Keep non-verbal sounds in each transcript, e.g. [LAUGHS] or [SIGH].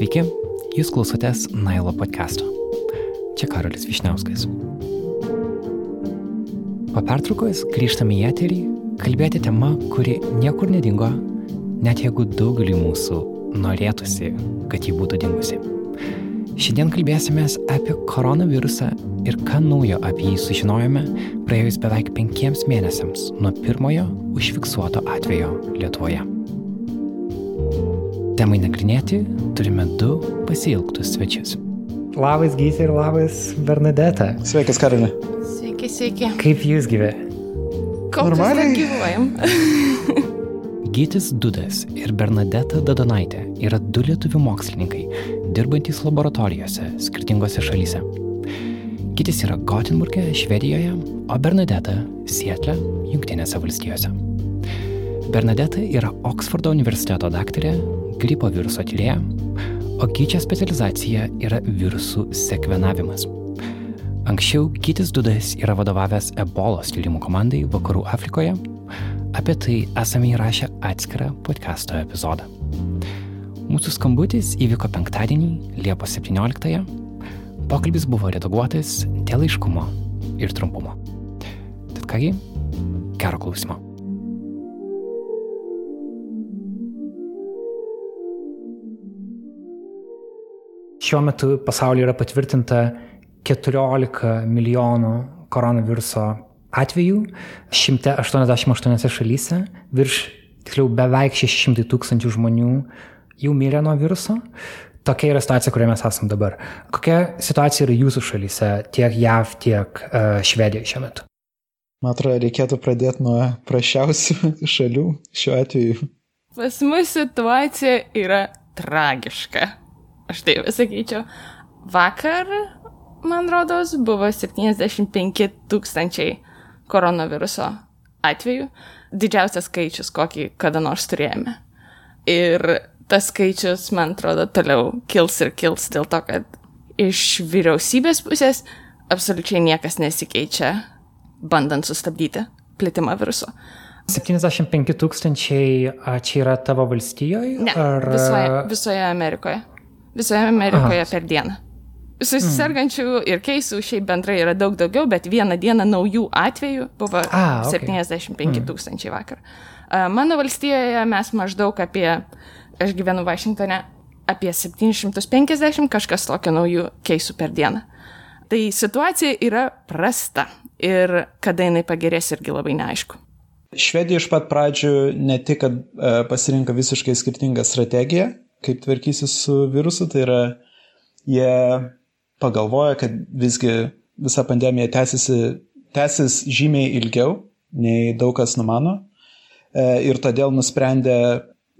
Sveiki, jūs klausotės Nailo podcast'o. Čia Karolis Višniauskas. Po pertraukos grįžtame į eterį kalbėti tema, kuri niekur nedingo, net jeigu daugeliu mūsų norėtųsi, kad ji būtų dingusi. Šiandien kalbėsime apie koronavirusą ir ką naujo apie jį sužinojome praėjus beveik penkiems mėnesiams nuo pirmojo užfiksuoto atvejo Lietuvoje. Temai nagrinėti turime du pasilgtus svečius. Labas Gysė ir labas Bernadeta. Sveikas, Karolė. Sveiki, sveiki. Kaip jūs gyvė? Kol Normaliai. gyvuojam. [LAUGHS] Gytis Dudas ir Bernadeta Dadonaitė yra du lietuvių mokslininkai, dirbantys laboratorijose skirtingose šalyse. Gytis yra Gotenburgė, Švedijoje, o Bernadeta Sietle, Junktinėse valstijose. Bernadeta yra Oksfordo universiteto daktarė, gripo viruso tyrėja, o Gyčio specializacija yra virusų sekvenavimas. Anksčiau Gytis Dudas yra vadovavęs ebolos tyrimų komandai Vakarų Afrikoje. Apie tai esame įrašę atskirą podcast'o epizodą. Mūsų skambutis įvyko penktadienį, Liepos 17-ąją. Pokalbis buvo redaguotas dėl aiškumo ir trumpumo. Tad kągi, gero klausimo. Šiuo metu pasaulyje yra patvirtinta 14 milijonų koronaviruso atvejų 188 šalyse, virš, tiksliau, beveik 600 tūkstančių žmonių jau mirė nuo viruso. Tokia yra situacija, kurioje mes esame dabar. Kokia situacija yra jūsų šalyse, tiek JAV, tiek uh, Švedijoje šiuo metu? Man atrodo, reikėtų pradėti nuo prašiausių [LAUGHS] šalių šiuo atveju. Pas mus situacija yra tragiška. Aš tai pasakyčiau. Vakar, man rodos, buvo 75 tūkstančiai koronaviruso atvejų. Didžiausias skaičius, kokį kada nors turėjome. Ir tas skaičius, man atrodo, toliau kils ir kils dėl to, kad iš vyriausybės pusės absoliučiai niekas nesikeičia, bandant sustabdyti plitimą viruso. 75 tūkstančiai čia yra tavo valstijoje? Ne, visoje, visoje Amerikoje. Visoje Amerikoje Aha. per dieną. Susisergančių mm. ir keisų šiaip bendrai yra daug daugiau, bet vieną dieną naujų atvejų buvo Ah, ok. 75 tūkstančiai vakar. A, Mano valstijoje mes maždaug apie, aš gyvenu Vašingtone, apie 750 kažkas tokio naujų keisų per dieną. Tai situacija yra prasta ir kada jinai pagerės irgi labai neaišku. Švedija iš pat pradžių ne tik, kad e, pasirinko visiškai skirtingą strategiją, kaip tvarkysis su virusu, tai yra jie pagalvoja, kad visgi visa pandemija tęsis žymiai ilgiau, nei daug kas numano. E, Ir todėl nusprendė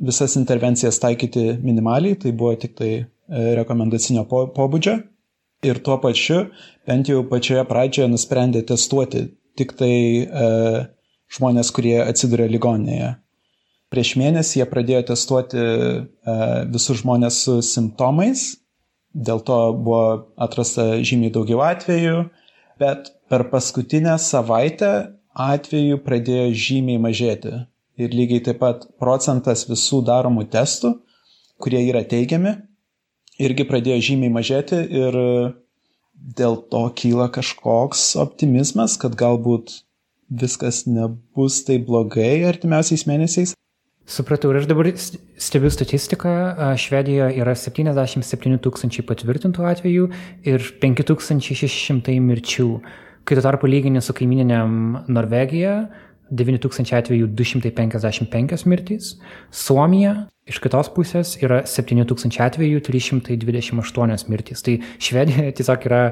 visas intervencijas taikyti minimaliai, tai buvo tik tai e, rekomendacinio po- pobūdžio. Ir tuo pačiu, bent jau pačioje pradžioje, nusprendė testuoti tik tai e, žmonės, kurie atsiduria ligoninėje. Prieš mėnesį jie pradėjo testuoti e, visus žmonės su simptomais, dėl to buvo atrasta žymiai daugiau atvejų, bet per paskutinę savaitę atvejų pradėjo žymiai mažėti. Ir lygiai taip pat procentas visų daromų testų, kurie yra teigiami, irgi pradėjo žymiai mažėti ir dėl to kyla kažkoks optimizmas, kad galbūt viskas nebus taip blogai artimiausiais mėnesiais. Supratau, ir aš dabar stebiu statistiką. Švedijoje yra 77 tūkstančiai patvirtintų atvejų ir 5600 mirčių. Kai tuo tarpu lyginė su kaimininėm Norvegija, 9000 atvejų 255 mirtys. Suomija iš kitos pusės yra 7000 atvejų 328 mirtys. Tai Švedija tiesiog yra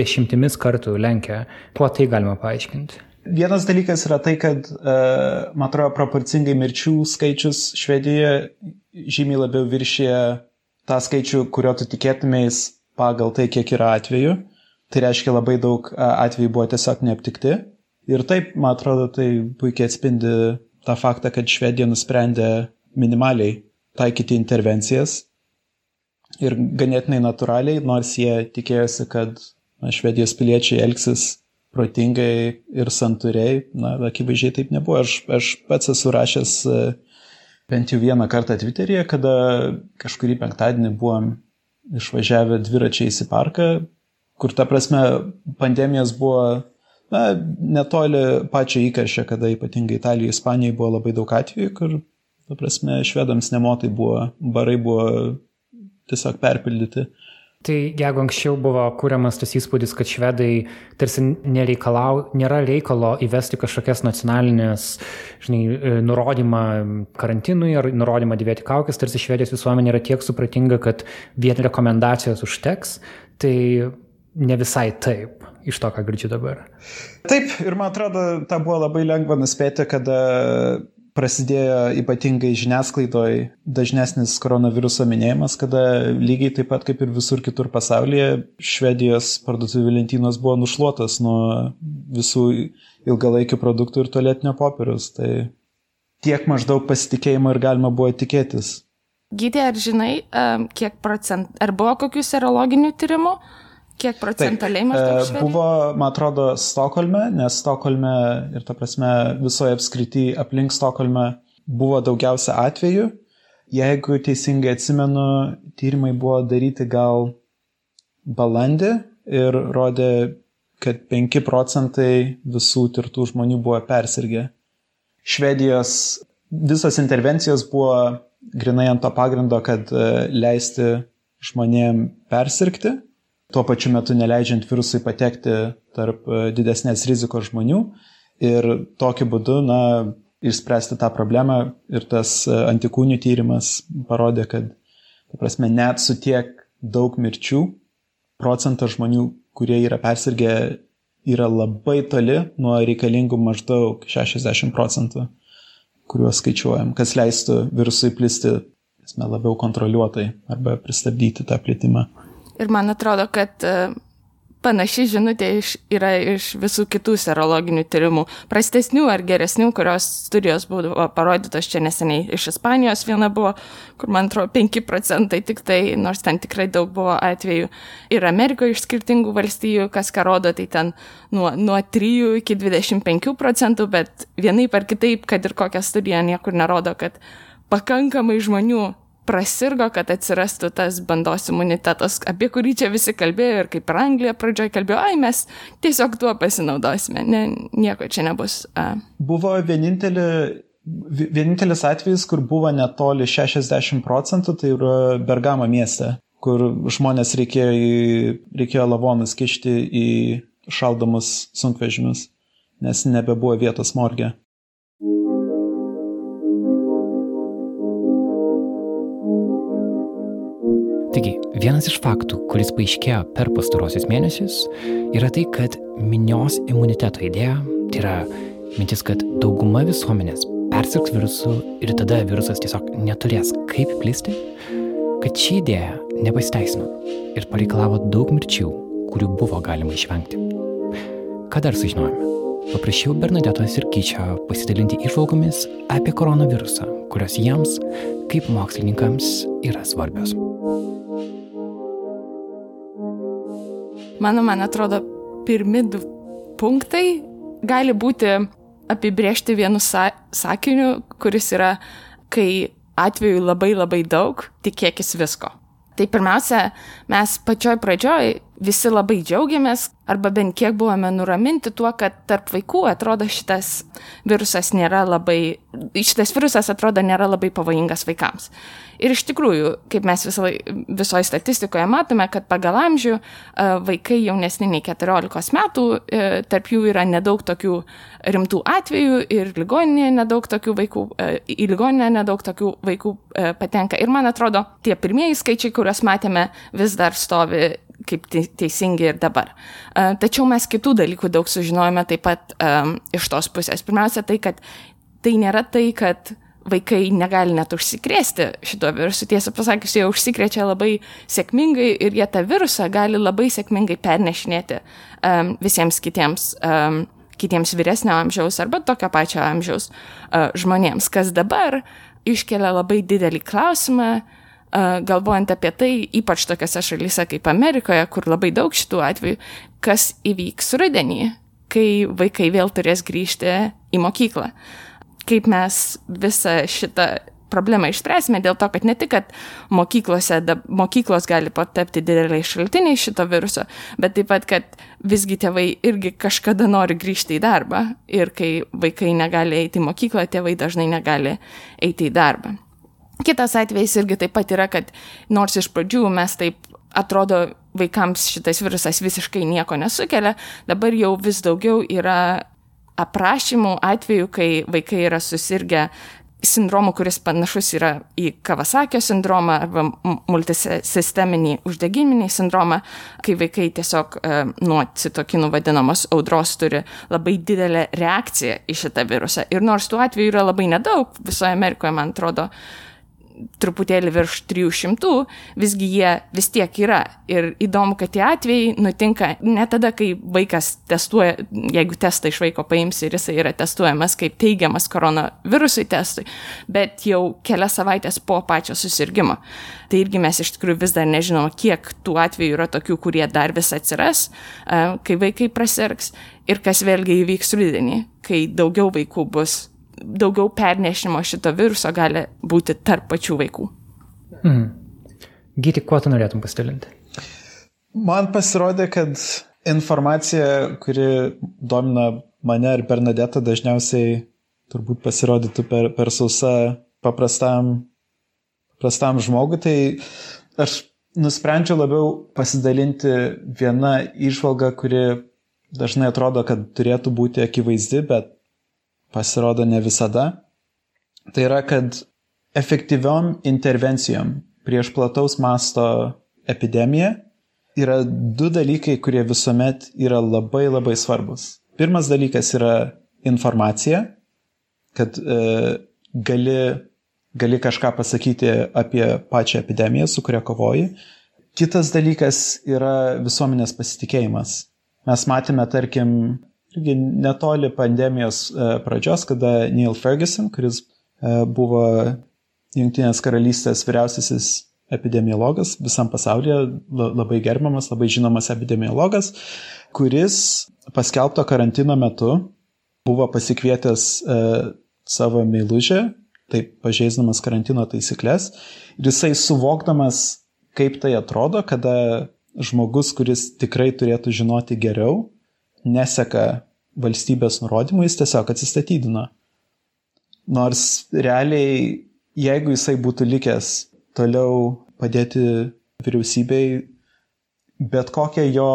dešimtimis kartų lenkia. Kuo tai galima paaiškinti? Vienas dalykas yra tai, kad, e, man atrodo, proporcingai mirčių skaičius Švedijoje žymiai labiau viršė tą skaičių, kurio tu tikėtumės pagal tai, kiek yra atvejų. Tai reiškia, labai daug e, atvejų buvo tiesiog neaptikti. Ir taip, man atrodo, tai puikiai atspindi tą faktą, kad Švedija nusprendė minimaliai taikyti intervencijas. Ir ganėtinai natūraliai, nors jie tikėjosi, kad Švedijos piliečiai elgsis protingai ir santūriai, na, akivaizdžiai taip nebuvo. Aš, aš pats esu rašęs e, bent jau vieną kartą Twitter'yje, kada kažkurį penktadienį buvom išvažiavę dviračiais į parką, kur ta prasme pandemijos buvo na, netoli pačio įkarščio, kada ypatingai Italijoje, Ispanijoje buvo labai daug atvejų, kur, ta prasme, švedams nemotai buvo, barai buvo tiesiog perpildyti. Tai jeigu anksčiau buvo kūriamas tas įspūdis, kad švedai tarsi nereikalau, nėra reikalo įvesti kažkokias nacionalinės, žinai, e, nurodymą karantinui ar nurodymą dėvėti kaukės, tarsi švedijos visuomenė yra tiek supratinga, kad vien rekomendacijos užteks, tai ne visai taip iš to, ką girdžiu dabar. Taip, ir man atrodo, tą buvo labai lengva nuspėti, kada prasidėjo ypatingai žiniasklaidoje dažnesnis koronaviruso minėjimas, kada lygiai taip pat kaip ir visur kitur pasaulyje Švedijos parduotuvių lentynos buvo nušluotas nuo visų ilgalaikių produktų ir tualetinio popieriaus. Tai tiek maždaug pasitikėjimo ir galima buvo tikėtis. Gydė, ar žinai, kiek procentų, ar buvo kokių serologinių tyrimų? Kiek procentaliai maždaug? Taip, buvo, man atrodo, Stokholme, nes Stokholme ir ta prasme visoje apskrity aplink Stokholme buvo daugiausia atvejų. Jeigu teisingai atsimenu, tyrimai buvo daryti gal balandį ir rodė, kad 5 procentai visų tirtų žmonių buvo persirgę. Švedijos visos intervencijos buvo grinai ant to pagrindo, kad e, leisti žmonėm persirgti tuo pačiu metu neleidžiant virusui patekti tarp e, didesnės rizikos žmonių ir tokiu būdu, na, išspręsti tą problemą ir tas e, antikūnių tyrimas parodė, kad, ta prasme, net su tiek daug mirčių procentas žmonių, kurie yra persirgę, yra labai toli nuo reikalingų maždaug 60 procentų, kuriuos skaičiuojam, kas leistų virusui plisti labiau kontroliuotai arba pristabdyti tą plitimą. Ir man atrodo, kad e, panaši žinutė iš, yra iš visų kitų serologinių tyrimų, prastesnių ar geresnių, kurios studijos buvo parodytos čia neseniai. Iš Ispanijos viena buvo, kur man atrodo 5 procentai tik tai, nors ten tikrai daug buvo atvejų. Ir Amerikoje iš skirtingų valstybių, kas ką rodo, tai ten nuo, nuo 3 iki 25 procentų, bet vienaip ar kitaip, kad ir kokią studiją niekur nerodo, kad pakankamai žmonių prasirgo, kad atsirastų tas bandos imunitetas, apie kurį čia visi kalbėjo ir kaip ir Anglija pradžioje kalbėjo, ai mes tiesiog tuo pasinaudosime, ne, nieko čia nebus. A. Buvo vienintelė, vienintelis atvejis, kur buvo netoli 60 procentų, tai yra Bergamo mieste, kur žmonės reikėjo, į, reikėjo lavonus kišti į šaldomus sunkvežimius, nes nebebuvo vietos morgė. Vienas iš faktų, kuris paaiškėjo per pastarosius mėnesius, yra tai, kad minios imuniteto idėja, tai yra mintis, kad dauguma visuomenės persirgs virusu ir tada virusas tiesiog neturės kaip plisti, kad ši idėja nepasiteisino ir pareikalavo daug mirčių, kurių buvo galima išvengti. Ką dar sužinojome? Paprašiau Bernadetos ir Kyčio pasidalinti išvalgomis apie koronavirusą, kurios jiems, kaip mokslininkams, yra svarbios. Mano, man atrodo, pirmi du punktai gali būti apibriežti vienu sa sakiniu, kuris yra, kai atveju labai labai daug, tikėkis visko. Tai pirmiausia, mes pačioj pradžioj visi labai džiaugiamės, arba bent kiek buvome nuraminti tuo, kad tarp vaikų atrodo šitas virusas nėra labai, šitas virusas atrodo nėra labai pavojingas vaikams. Ir iš tikrųjų, kaip mes visoje statistikoje matome, kad pagal amžių vaikai jaunesni nei 14 metų, e, tarp jų yra nedaug tokių rimtų atvejų ir ligoninėje nedaug tokių vaikų, e, į ligoninę nedaug tokių vaikų e, patenka. Ir man atrodo, tie pirmieji skaičiai, kuriuos matėme, vis dar stovi kaip teisingi ir dabar. Tačiau mes kitų dalykų daug sužinojome taip pat um, iš tos pusės. Pirmiausia, tai, kad tai nėra tai, kad vaikai negali net užsikrėsti šito virusu. Tiesą pasakius, jie užsikrečia labai sėkmingai ir jie tą virusą gali labai sėkmingai pernešinėti um, visiems kitiems, um, kitiems vyresnio amžiaus arba tokio pačio amžiaus uh, žmonėms, kas dabar iškelia labai didelį klausimą, uh, galvojant apie tai, ypač tokiose šalyse kaip Amerikoje, kur labai daug šitų atvejų, kas įvyks rudenį, kai vaikai vėl turės grįžti į mokyklą. Kaip mes visą šitą problemą išspręsime dėl to, kad ne tik, kad mokyklose, da, mokyklos gali patapti dideliai šaltiniai šito viruso, bet taip pat, kad visgi tėvai irgi kažkada nori grįžti į darbą ir kai vaikai negali eiti į mokyklą, tėvai dažnai negali eiti į darbą. Kitas atvejis irgi taip pat yra, kad nors iš pradžių mes taip atrodo vaikams šitas virusas visiškai nieko nesukelia, dabar jau vis daugiau yra aprašymų atvejų, kai vaikai yra susirgę sindromu, kuris panašus yra į Kawasakio sindromą arba multisisteminį uždegiminį sindromą, kai vaikai tiesiog e, nuo citokinų vadinamos audros turi labai didelę reakciją į šitą virusą. Ir nors tų atvejų yra labai nedaug, visoje Amerikoje, man atrodo, truputėlį virš 300, visgi jie vis tiek yra. Ir įdomu, kad tie atvejai nutinka ne tada, kai vaikas testuoja, jeigu testą iš vaiko paims ir jisai yra testuojamas kaip teigiamas koronavirusui testui, bet jau kelias savaitės po pačio susirgymo. Tai irgi mes iš tikrųjų vis dar nežinom, kiek tų atvejų yra tokių, kurie dar vis atsiras, kai vaikai prasirgs ir kas vėlgi įvyks rudenį, kai daugiau vaikų bus daugiau pernešimo šito viruso gali būti tarp pačių vaikų. Mm. Gyti, kuo tu norėtum pasidalinti? Man pasirodė, kad informacija, kuri domina mane ir Bernadetą, dažniausiai turbūt pasirodytų per, per sausą paprastam, paprastam žmogui. Tai aš nusprendžiau labiau pasidalinti vieną išvalgą, kuri dažnai atrodo, kad turėtų būti akivaizdi, bet pasirodo ne visada. Tai yra, kad efektyviom intervencijom prieš plataus masto epidemiją yra du dalykai, kurie visuomet yra labai labai svarbus. Pirmas dalykas yra informacija, kad e, gali, gali kažką pasakyti apie pačią epidemiją, su kuria kovoji. Kitas dalykas yra visuomenės pasitikėjimas. Mes matėme, tarkim, irgi netoli pandemijos e, pradžios, kada Neil Ferguson, kuris e, buvo Junktinės karalystės vyriausiasis epidemiologas visam pasaulyje, labai gerbiamas, labai žinomas epidemiologas, kuris paskelbto karantino metu buvo pasikvietęs e, savo meilužę, taip pažeisdamas karantino taisyklės, ir jisai suvokdamas, kaip tai atrodo, kada žmogus, kuris tikrai turėtų žinoti geriau, neseka valstybės nurodymų, jis tiesiog atsistatydino. Nors realiai, jeigu jisai būtų likęs toliau padėti vyriausybei, bet kokia jo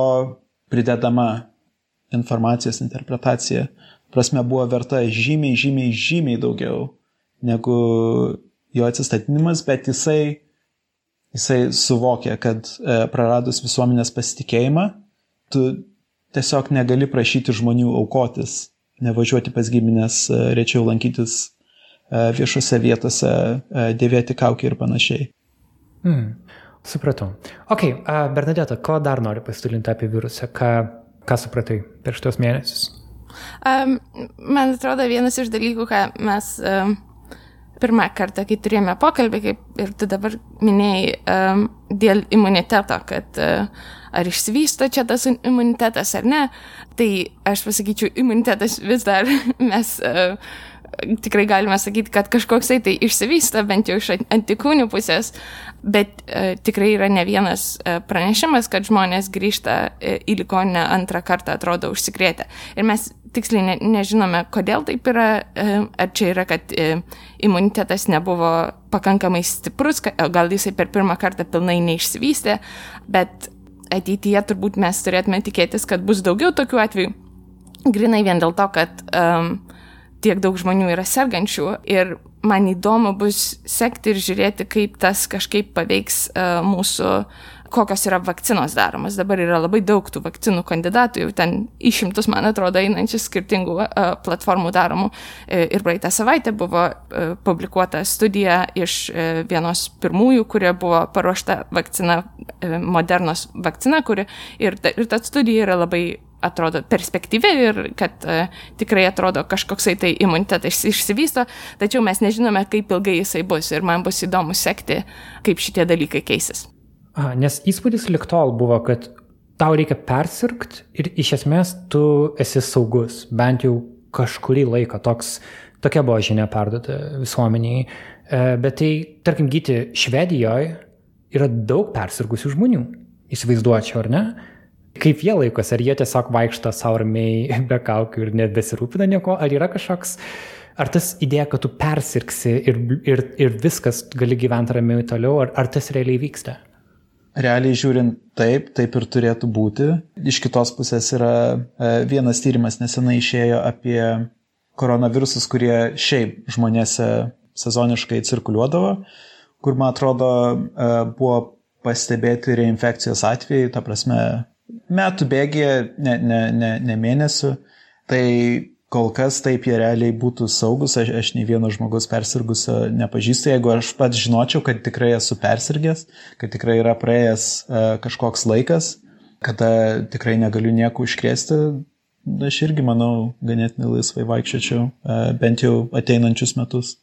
pridedama informacijos interpretacija, prasme, buvo verta žymiai, žymiai, žymiai daugiau negu jo atsistatinimas, bet jisai, jisai suvokė, kad e, praradus visuomenės pasitikėjimą, tu tiesiog negali prašyti žmonių aukotis, nevažiuoti pas giminės, e, rečiau lankytis e, viešose vietose, e, dėvėti kaukę ir panašiai. Hmm, supratau. Ok, Bernadeta, ko dar nori pasidalinti apie virusą? Ką, ką supratai per šitos mėnesius? Um, man atrodo, vienas iš dalykų, ką mes um, pirmą kartą, kai turėjome pokalbį, kaip ir tu dabar minėjai, um, dėl imuniteto, kad uh, ar išsivysto čia tas imunitetas ar ne, tai aš pasakyčiau, imunitetas vis dar [LAUGHS] mes uh, tikrai galime sakyti, kad kažkoksai tai išsivysto bent jau iš antikūnių pusės, bet e, tikrai yra ne vienas e, pranešimas, kad žmonės grįžta e, į ligoninę antrą kartą, atrodo, užsikrėtę. Ir mes tiksliai ne, nežinome, kodėl taip yra, e, ar čia yra, kad e, imunitetas nebuvo pakankamai stiprus, gal jisai per pirmą kartą pilnai neišsivystė, bet ateityje turbūt mes turėtume tikėtis, kad bus daugiau tokių atvejų, grinai vien dėl to, kad um, tiek daug žmonių yra sergančių ir man įdomu bus sekti ir žiūrėti, kaip tas kažkaip paveiks uh, mūsų kokios yra vakcinos daromos. Dabar yra labai daug tų vakcinų kandidatų, jau ten išimtus, man atrodo, einančių skirtingų uh, platformų daromų. E, ir praeitą savaitę buvo uh, publikuota studija iš uh, vienos pirmųjų, kurie buvo paruošta vakcina, uh, modernos vakcina, kuri ir ta, ir ta studija yra labai atrodo perspektyvi ir kad uh, tikrai atrodo kažkoksai tai imunitetas išsivysto, tačiau mes nežinome, kaip ilgai jisai bus ir man bus įdomu sekti, kaip šitie dalykai keisis. Aha, nes įspūdis liktol buvo, kad tau reikia persirgti ir iš esmės tu esi saugus, bent jau kažkurį laiką toks Tokia buvo žinia perduota visuomeniai. E, bet tai, tarkim, gyti Švedijoje yra daug persirgusių žmonių. Įsivaizduočiau, ar ne? Kaip jie laikosi, ar jie tiesiog vaikšto savo ramiai [LAUGHS] be kaukių ir net besirūpina nieko, ar yra kažkoks, ar tas idėja, kad tu persirksi ir, ir, ir viskas gali gyventi ramiai toliau, ar, ar tas realiai vyksta? Realiai žiūrint, taip, taip ir turėtų būti. Iš kitos pusės yra e, vienas tyrimas nesenai išėjo apie koronavirusus, kurie šiaip žmonėse sezoniškai cirkuliuodavo, kur, man atrodo, e, buvo pastebėti reinfekcijos atvejai, ta prasme, metų bėgėje, ne, ne, ne, ne mėnesių, tai kol kas taip jie realiai būtų saugus, aš, aš nei vieno žmogaus persirgusio nepažįstu, jeigu aš pats žinočiau, kad tikrai esu persirgęs, kad tikrai yra praėjęs uh, kažkoks laikas, kada tikrai negaliu nieko užkrėsti, aš irgi manau ganėtinai laisvai vaikščiočiau, uh, bent jau ateinančius metus.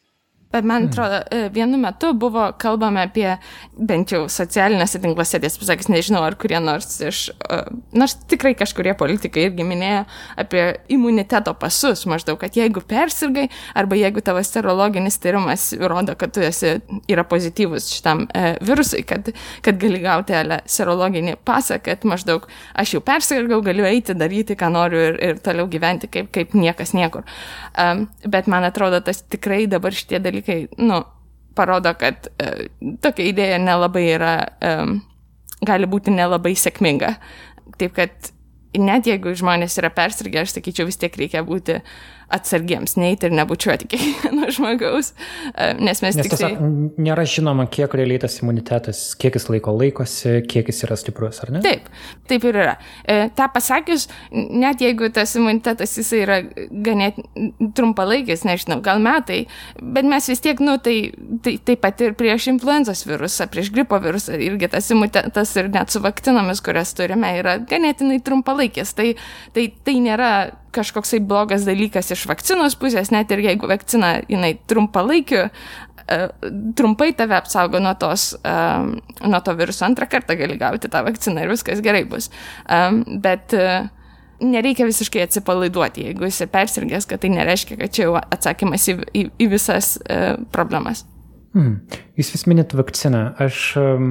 Bet man hmm. atrodo, e, vienu metu buvo kalbama apie, bent jau socialinėse tinkluose, tiesą pasakysiu, nežinau, ar kurie nors iš, e, nors tikrai kažkurie politikai irgi minėjo apie imuniteto pasus, maždaug, kad jeigu persirgai, arba jeigu tavo serologinis tyrimas rodo, kad tu esi, yra pozityvus šitam e, virusui, kad, kad gali gauti ale serologinį pasą, kad maždaug aš jau persirgau, galiu eiti, daryti, ką noriu ir, ir toliau gyventi kaip, kaip niekas niekur. Um, bet man atrodo, tas tikrai dabar šitie dalykai dalykai, nu, parodo, kad e, tokia idėja nelabai yra, e, gali būti nelabai sėkminga. Taip kad net jeigu žmonės yra persirgę, aš sakyčiau, vis tiek reikia būti atsargiems, neiti ir nebučiuoti kiekvieno [LAUGHS] žmogaus, e, nes mes nes tiksliai... Tiesiog nėra žinoma, kiek realiai tas imunitetas, kiek jis laiko laikosi, kiek jis yra stiprus, ar ne? Taip, taip ir yra. E, tą pasakius, net jeigu tas imunitetas jisai yra ganėtinai trumpalaikis, nežinau, gal metai, bet mes vis tiek, nu, tai, tai taip pat ir prieš influenzos virusą, prieš gripo virusą, irgi tas imunitetas ir net su vakcinomis, kurias turime, yra ganėtinai trumpalaikis. Tai, tai, tai nėra kažkoksai blogas dalykas iš vakcinos pusės, net ir jeigu vakcina jinai trumpalaikiu, uh, trumpai tave apsaugo nuo, tos, um, nuo to viruso, antrą kartą gali gauti tą vakciną ir viskas gerai bus. Um, bet uh, nereikia visiškai atsipalaiduoti, jeigu esi persirgęs, kad tai nereiškia, kad čia jau atsakymas į, į, į visas uh, problemas. Hmm. Jūs vis minit vakciną. Aš um,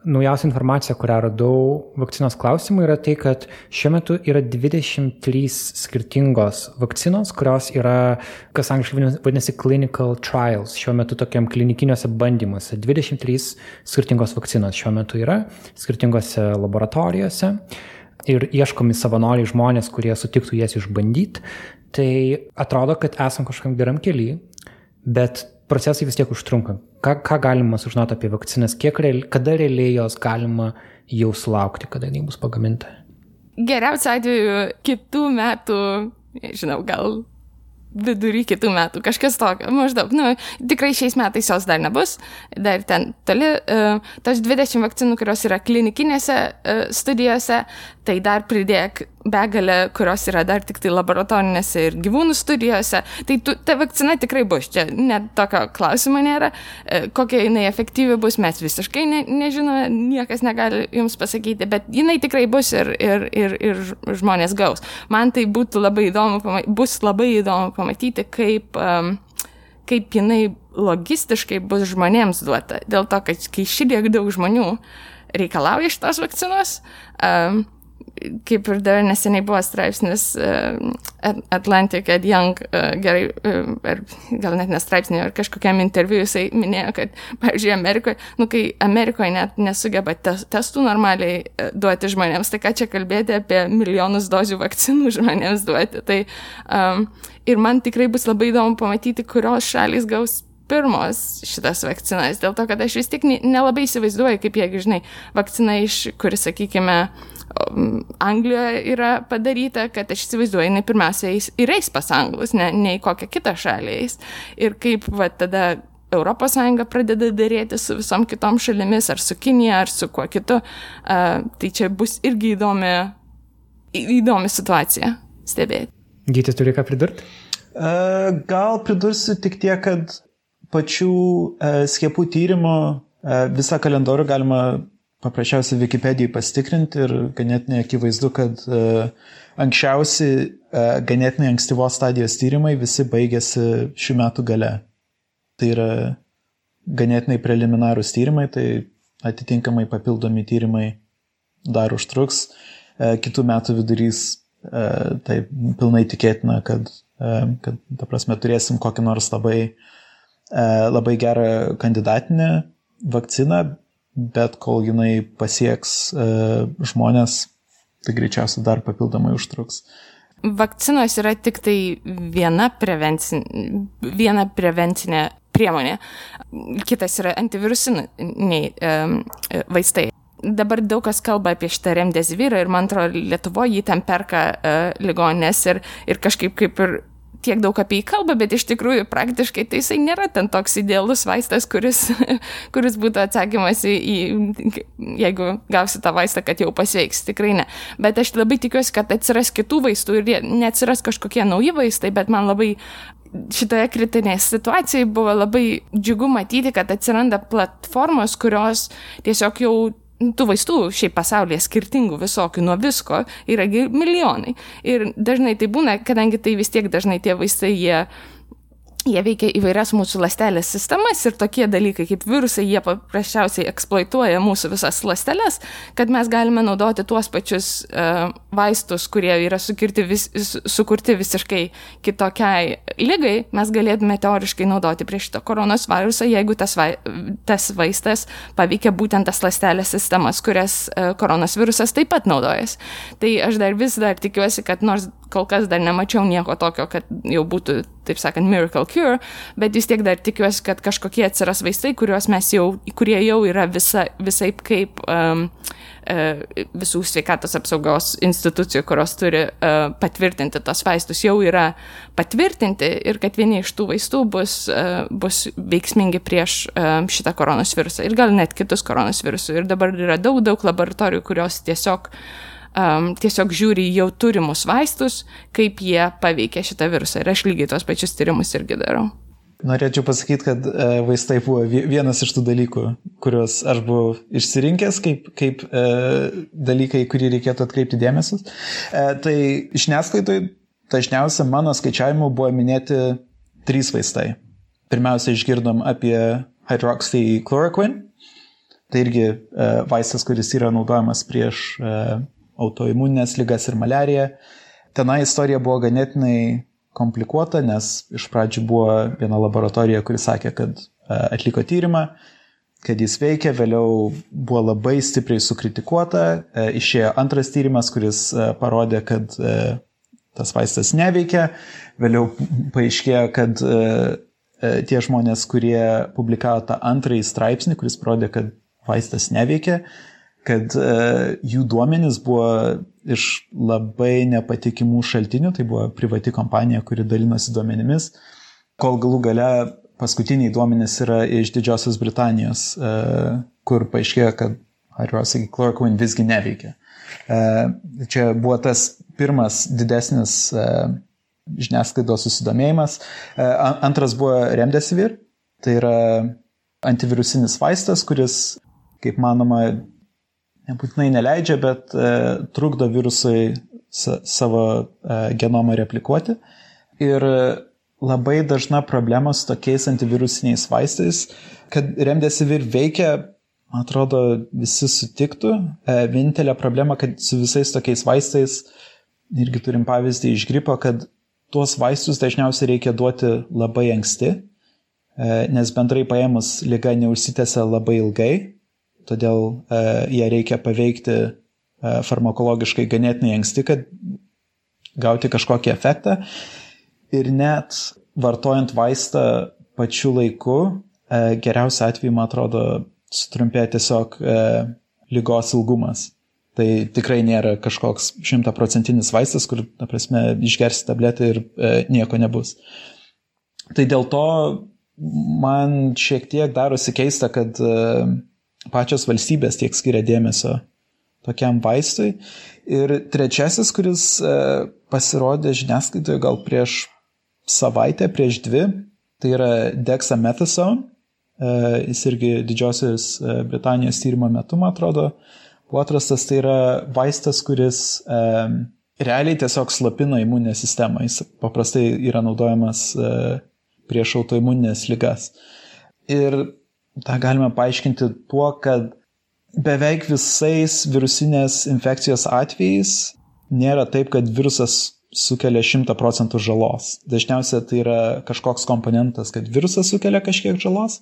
Naujausia informacija, kurią radau vakcinos klausimų, yra tai, kad šiuo metu yra 23 skirtingos vakcinos, kurios yra, kas angliškai vadinasi clinical trials, šiuo metu tokiam klinikiniuose bandymuose. 23 skirtingos vakcinos šiuo metu yra skirtingose laboratorijose ir ieškomi savanoriai žmonės, kurie sutiktų jas išbandyti. Tai atrodo, kad esam kažkam geram keliui, bet procesai vis tiek užtrunka. Ką, ką galima sužinoti apie vakcinas, kiek real, kada realiai jos galima jau sulaukti, kada jinai bus pagaminta? Geriausiu atveju kitų metų, nežinau, gal vidury kitų metų, kažkas tokio, maždaug, nu, tikrai šiais metais jos dar nebus, dar ten toli, uh, tos 20 vakcinų, kurios yra klinikinėse uh, studijose, tai dar pridėk begalę, kurios yra dar tik tai laboratorinėse ir gyvūnų studijose, tai tu, ta vakcina tikrai bus, čia net tokio klausimo nėra, e, kokia jinai efektyvi bus, mes visiškai ne, nežinome, niekas negali jums pasakyti, bet jinai tikrai bus ir, ir, ir, ir žmonės gaus. Man tai būtų labai įdomu, bus labai įdomu pamatyti, kaip, um, kaip jinai logistiškai bus žmonėms duota, dėl to, kad kai šitiek daug žmonių reikalauja šitos vakcinos, um, kaip ir dar neseniai buvo straipsnis uh, Atlantic at Young, uh, gerai, uh, ar gal net nestraipsnė, ar kažkokiam interviu jisai minėjo, kad, pavyzdžiui, Amerikoje, nu, kai Amerikoje net nesugeba tes, testų normaliai uh, duoti žmonėms, tai ką čia kalbėti apie milijonus dozių vakcinų [LAUGHS] žmonėms duoti. Tai, um, ir man tikrai bus labai įdomu pamatyti, kurios šalis gaus pirmos šitas vakcinas, dėl to, kad aš vis tik nelabai įsivaizduoju, kaip jeigu, žinai, vakcina iš, kuris, sakykime, Anglijoje yra padaryta, kad aš įsivaizduoju, jinai pirmiausia eis, ir eis pas anglus, ne, ne į kokią kitą šalį eis. Ir kaip va, tada ES pradeda dėrėti su visom kitom šalimis, ar su Kinija, ar su kuo kitu, uh, tai čia bus irgi įdomi, įdomi situacija stebėti. Gyti turi ką pridurti? Uh, gal pridursiu tik tiek, kad pačių uh, skiepų tyrimo uh, visą kalendorių galima paprasčiausiai Wikipedijai pasitikrinti ir ganėtinai akivaizdu, kad uh, anksčiausi uh, ganėtinai ankstyvos stadijos tyrimai visi baigėsi šių metų gale. Tai yra ganėtinai preliminarūs tyrimai, tai atitinkamai papildomi tyrimai dar užtruks. Uh, kitų metų vidurys uh, tai pilnai tikėtina, kad, uh, kad ta prasme, turėsim kokį nors labai, uh, labai gerą kandidatinę vakciną, bet kol jinai pasieks uh, žmonės, tai greičiausiai dar papildomai užtruks. Vakcinos yra tik tai viena, prevencin, viena prevencinė priemonė. Kitas yra antivirusiniai um, vaistai. Dabar daug kas kalba apie šitą remdesivyrą ir man atrodo, Lietuvoje jį ten perka uh, ligonės ir, ir kažkaip kaip ir tiek daug apie jį kalba, bet iš tikrųjų praktiškai tai jisai nėra ten toks idealus vaistas, kuris, [LAUGHS] kuris būtų atsakymas į, į, jeigu gausi tą vaistą, kad jau pasveiks, tikrai ne. Bet aš labai tikiuosi, kad atsiras kitų vaistų ir neatsiras kažkokie nauji vaistai, bet man labai šitoje kritinėje situacijoje buvo labai džiugu matyti, kad atsiranda platformos, kurios tiesiog jau tų vaistų šiaip pasaulyje skirtingų visokių nuo visko yra milijonai. Ir dažnai tai būna, kadangi tai vis tiek dažnai tie vaistai jie jie veikia įvairias mūsų lastelės sistemas ir tokie dalykai kaip virusai, jie paprasčiausiai eksploatuoja mūsų visas lasteles, kad mes galime naudoti tuos pačius uh, vaistus, kurie yra vis, sukurti visiškai kitokiai lygai, mes galėtume teoriškai naudoti prieš šitą koronos virusą, jeigu tas, vai, tas vaistas paveikia būtent tas lastelės sistemas, kurias uh, koronos virusas taip pat naudojas. Tai aš dar vis dar tikiuosi, kad nors kol kas dar nemačiau nieko tokio, kad jau būtų, taip sakant, miracle cure, bet vis tiek dar tikiuosi, kad kažkokie atsiras vaistai, jau, kurie jau yra visa, visai kaip um, uh, visų sveikatos apsaugos institucijų, kurios turi uh, patvirtinti tos vaistus, jau yra patvirtinti ir kad vieni iš tų vaistų bus, uh, bus veiksmingi prieš uh, šitą koronos virusą ir gal net kitus koronos virusus. Ir dabar yra daug, daug laboratorijų, kurios tiesiog uh, um, tiesiog žiūri jau turimus vaistus, kaip jie paveikia šitą virusą. Ir aš lygiai tos pačius tyrimus irgi darau. Norėčiau pasakyti, kad e, vaistai buvo vienas iš tų dalykų, kuriuos aš buvau išsirinkęs kaip, kaip e, dalykai, kurį reikėtų atkreipti dėmesį. E, tai žiniasklaidoje dažniausiai mano skaičiavimu buvo minėti trys vaistai. Pirmiausia, išgirdom apie hydroxychloroquine. Tai irgi e, vaistas, kuris yra naudojamas prieš e, autoimuninės lygas ir malariją. Tenai istorija buvo ganėtinai komplikuota, nes iš pradžių buvo viena laboratorija, kuri sakė, kad e, atliko tyrimą, kad jis veikia, vėliau buvo labai stipriai sukritikuota, e, išėjo antras tyrimas, kuris e, parodė, kad tas vaistas neveikia, vėliau paaiškėjo, kad tie žmonės, kurie publikavo tą antrąjį straipsnį, kuris parodė, kad vaistas neveikia, kad e, jų duomenys buvo iš labai nepatikimų šaltinių, tai buvo privati kompanija, kuri dalinosi duomenimis, kol galų gale paskutiniai duomenys yra iš Didžiosios Britanijos, e, kur paaiškėjo, kad hydroxychloroquine visgi neveikia. E, čia buvo tas pirmas didesnis žiniasklaidos susidomėjimas. Antras buvo remdesivir, tai yra antivirusinis vaistas, kuris, kaip manoma, nebūtinai neleidžia, bet e, trukdo virusui sa, savo e, genomą replikuoti. Ir labai dažna problema su tokiais antivirusiniais vaistais, kad remdesivir veikia, man atrodo, visi sutiktų. E, vienintelė problema, kad su visais tokiais vaistais, irgi turim pavyzdį iš gripo, kad tuos vaistus dažniausiai reikia duoti labai anksti, e, nes bendrai paėmus lyga neužsitęsia labai ilgai todėl e, ją reikia paveikti e, farmakologiškai ganėtinai anksti, kad gauti kažkokį efektą. Ir net vartojant vaistą pačiu laiku, e, geriausiu atveju, man atrodo, sutrumpėja tiesiog lygos ilgumas. Tai tikrai nėra kažkoks šimtaprocentinis vaistas, kur, na prasme, išgersi tabletę ir e, nieko nebus. Tai dėl to man šiek tiek darosi keista, kad e, pačios valstybės tiek skiria dėmesio tokiam vaistui. Ir trečiasis, kuris e, pasirodė žiniasklaidoje gal prieš savaitę, prieš dvi, tai yra dexamethasone. jis irgi Didžiosios Britanijos tyrimo metu, man atrodo, buvo atrastas, tai yra vaistas, kuris realiai tiesiog slapina imuninę sistemą. Jis paprastai yra naudojamas prieš autoimuninės lygas. Ir tą galime paaiškinti tuo, kad beveik visais virusinės infekcijos atvejais nėra taip, kad virusas sukelia 100 procentų žalos. Dažniausiai tai yra kažkoks komponentas, kad virusas sukelia kažkiek žalos.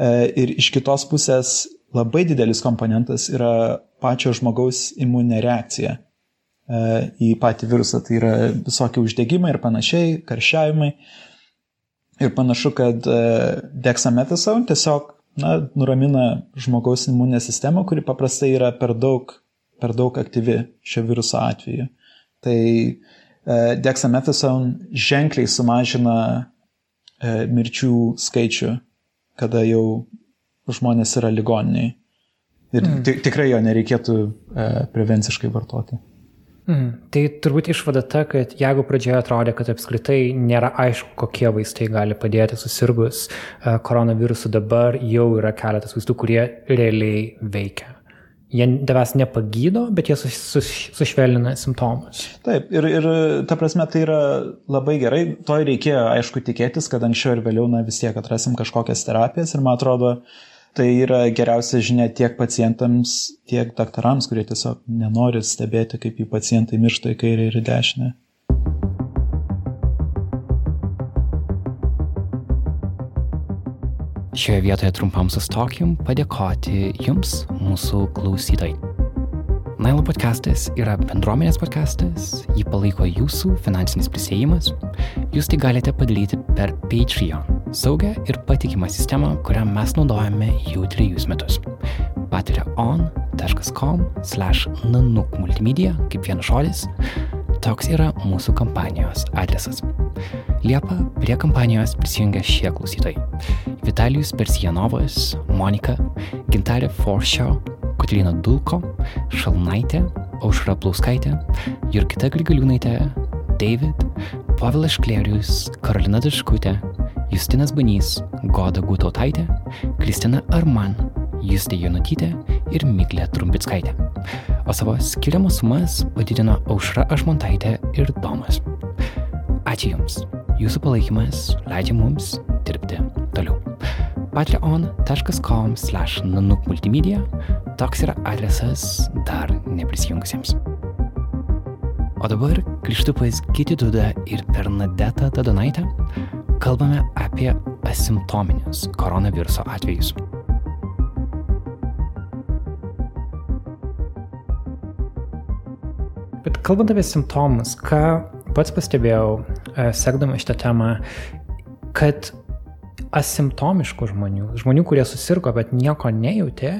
E, ir iš kitos pusės labai didelis komponentas yra pačio žmogaus imuninė reakcija e, į patį virusą. Tai yra visokie uždegimai ir panašiai, karščiavimai. Ir panašu, kad e, dexamethasone tiesiog na, nuramina žmogaus imuninę sistemą, kuri paprastai yra per daug, per daug aktyvi šio viruso atveju. Tai e, dexamethasone ženkliai sumažina e, mirčių skaičių, kada jau žmonės yra ligoniniai. Ir mm. tikrai jo nereikėtų e, prevenciškai vartoti. Mhm. Tai turbūt išvada ta, kad jeigu pradžioje atrodė, kad apskritai nėra aišku, kokie vaistai gali padėti susirgus uh, koronavirusu, dabar jau yra keletas vaistų, kurie realiai veikia. Jie tavęs nepagydo, bet jie sus, sus, sušvelnina simptomus. Taip, ir, ir ta prasme tai yra labai gerai. To reikėjo, aišku, tikėtis, kad anksčiau ir vėliau na, vis tiek atrasim kažkokias terapijas ir man atrodo, uh, Tai yra geriausia žinia tiek pacientams, tiek daktarams, kurie tiesiog nenori stebėti, kaip jų pacientai miršta į kairę ir į dešinę. Šioje vietoje trumpam sustokim padėkoti Jums, mūsų klausytojai. Nailo podcastas yra bendruomenės podcastas, jį palaiko jūsų finansinis prisėjimas. Jūs tai galite padaryti per Patreon Saugią ir patikimą sistemą, kurią mes naudojame jau trejus metus. patreon.com slash nanuk multimedia, kaip vienas žodis, toks yra mūsų kampanijos adresas. Liepa prie kampanijos prisijungia šie klausytojai. Vitalijus Persijanovas, Monika, Gintarė Forsio, Kotrina Dulko, Šalnaitė, Aušra Plauskaitė, Jurgita Grigaliūnaitė, David, Pavilas Šklėrius, Karolina Daškutė, Justinas Banys, Goda Gutautaitė, Kristina Arman, Justė Jonutytė ir Miglė Trumpitskaitė. O savo skiriamas sumas padidino Aušra Ašmontaitė ir Domas. Ačiū Jums. Jūsų palaikymas leidžia mums dirbti toliau. patreon.com slash nanuk multimedia toks yra adresas dar neprisijungusiems. O dabar grįžtu pas Gyti Dudą ir Bernadetą Dadonaitę, kalbame apie asimptominius koronaviruso atvejus. Bet kalbant apie simptomus, ką pats pastebėjau, e, sekdama šitą temą, kad asimptomiškų žmonių, žmonių, kurie susirgo, bet nieko nejautė,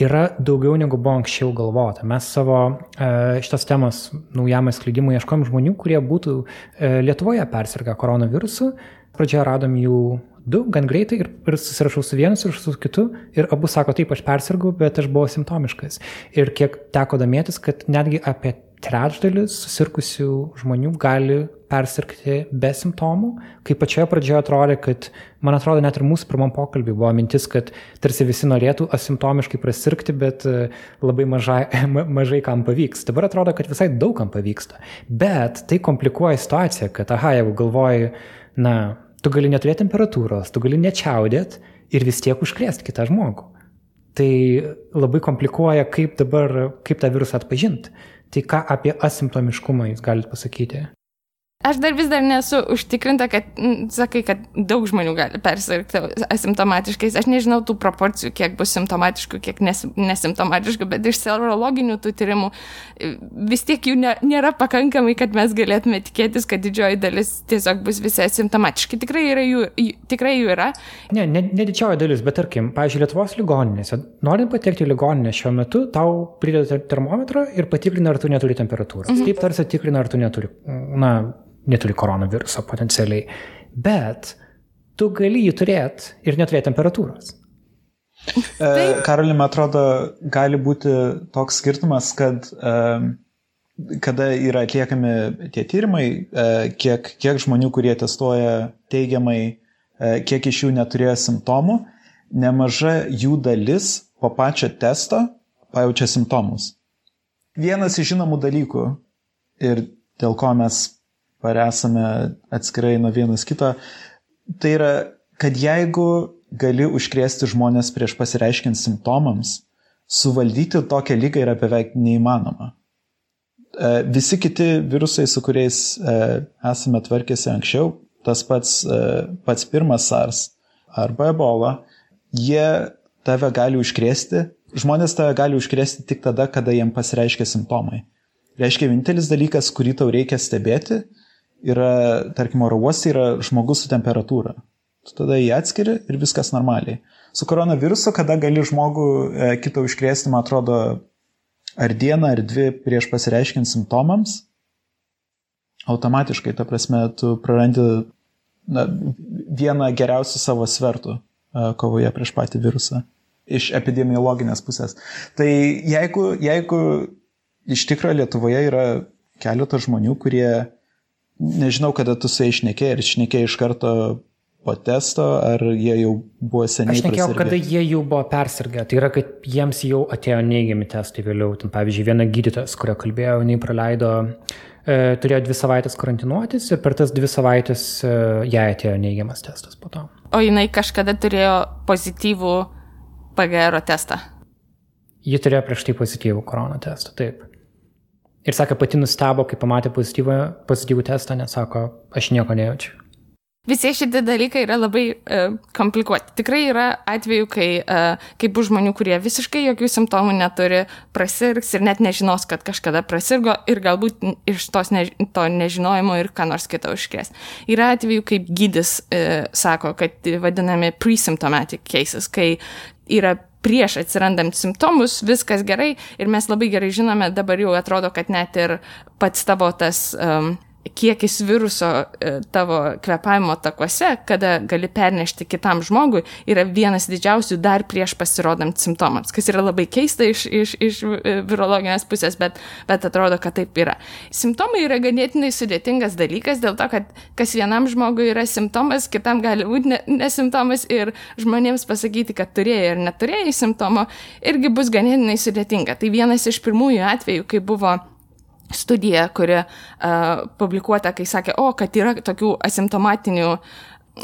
yra daugiau negu buvo anksčiau galvota. Mes savo e, šitos temos naujam atskleidimui ieškojom žmonių, kurie būtų e, Lietuvoje persirgę koronavirusu, Pradžioje radom jų du gan greitai ir, ir susirašau su vienu, susirašau su kitu ir abu sako, taip, aš persirgau, bet aš buvau simptomiškas. Ir kiek teko domėtis, kad netgi apie trečdalis susirkusių žmonių gali persirgti be simptomų, kai pačioje pradžioje atrodė, kad, man atrodo, net ir mūsų pirmam pokalbį buvo mintis, kad tarsi visi norėtų asimptomiškai prasirgti, bet e, labai mažai, [LAUGHS] mažai kam pavyks. Dabar atrodo, kad visai daug kam pavyksta. Bet tai komplikuoja situaciją, kad, aha, jeigu galvoji, na, tu gali neturėti temperatūros, tu gali nečiaudėt ir vis tiek užkrėsti kitą žmogų. Tai labai komplikuoja, kaip dabar, kaip tą virusą atpažinti. Tai ką apie asimptomiškumą jūs galite pasakyti? Aš dar vis dar nesu užtikrinta, kad, sakai, kad daug žmonių gali persirgti asimptomatiškais. Aš nežinau tų proporcijų, kiek bus simptomatiškų, kiek nes, nesimptomatiškų, bet iš serologinių tų tyrimų e, vis tiek jų ne, nėra pakankamai, kad mes galėtume tikėtis, kad didžioji dalis tiesiog bus visi asimptomatiški. Tikrai, yra jų, tikrai jų yra. Ne, ne, ne didžioji dalis, bet tarkim, pavyzdžiui, Lietuvos ligoninėse, norint patekti į ligoninę šiuo metu, tau prideda termometrą ir patikrina, ar tu neturi temperatūros. Mhm. Taip tarsi tikrina, ar tu neturi, na, neturi koronaviruso potencialiai. Bet tu gali jį turėti ir neturėti temperatūros. E, Karoli, man atrodo, gali būti toks skirtumas, kad e, kada yra atliekami tie tyrimai, e, kiek, kiek žmonių, kurie testuoja teigiamai, kiek iš jų neturėjo simptomų, nemaža jų dalis po pačio testo pajaučia simptomus. Vienas iš žinomų dalykų ir dėl ko mes ar esame atskirai nuo vienas kito, tai yra, kad jeigu gali užkrėsti žmonės prieš pasireiškiant simptomams, suvaldyti tokią lygą yra beveik neįmanoma. E, visi kiti virusai, su kuriais e, esame tvarkėsi anksčiau, tas pats, e, pats pirmas SARS arba ebola, jie tave gali užkrėsti, žmonės tave gali užkrėsti tik tada, kada jiem pasireiškia simptomai. Reiškia, vienintelis dalykas, kurį tau reikia stebėti, yra, tarkim, oro uostai yra žmogus su temperatūra. Tu tada jį atskiri ir viskas normaliai. Su koronavirusu, kada gali žmogų e, kitą užkrėsti, man atrodo, ar dieną, ar dvi prieš pasireiškiant simptomams, automatiškai, ta prasme, tu prarandi na, vieną geriausių savo svertų e, kovoje prieš patį virusą iš epidemiologinės pusės. Tai jeigu, jeigu iš tikrųjų Lietuvoje yra keletas žmonių, kurie, nežinau, kada tu su jais išnekėjai, ir išnekėjai iš karto po testo, ar jie jau buvo seniai. Aš nekėjau, kada jie jau buvo persirgę. Tai yra, kad jiems jau atėjo neigiami testai vėliau. Ten, pavyzdžiui, viena gydytojas, kurio kalbėjau, jinai praleido, e, turėjo dvi savaitės karantinuotis ir per tas dvi savaitės e, jai atėjo neigiamas testas po to. O jinai kažkada turėjo pozityvų PGR testą. Ji turėjo prieš tai pozityvų korona testą, taip. Ir sakė, pati nustebo, kai pamatė pozityvų, pozityvų testą, nes sako, aš nieko nejaučiu. Visi šitie dalykai yra labai uh, komplikuoti. Tikrai yra atvejų, kai, uh, kai bus žmonių, kurie visiškai jokių simptomų neturi, prasirgs ir net nežinos, kad kažkada prasirgo ir galbūt iš tos ne, to nežinojimo ir ką nors kitą užkrės. Yra atvejų, kaip gydis uh, sako, kad vadinami pre-symptomatic cases, kai yra prieš atsirandant simptomus, viskas gerai ir mes labai gerai žinome, dabar jau atrodo, kad net ir pats tavo tas um, kiekis viruso e, tavo kvepavimo takuose, kada gali pernešti kitam žmogui, yra vienas didžiausių dar prieš pasirodant simptomams, kas yra labai keista iš, iš, iš e, virologinės pusės, bet, bet atrodo, kad taip yra. Simptomai yra ganėtinai sudėtingas dalykas dėl to, kad kas vienam žmogui yra simptomas, kitam gali būti ne, nesimptomas ir žmonėms pasakyti, kad turėjai ir neturėjai simptomo, irgi bus ganėtinai sudėtinga. Tai vienas iš pirmųjų atvejų, kai buvo studija, kuri uh, publikuota, kai sakė, o, kad yra tokių asimptomatinių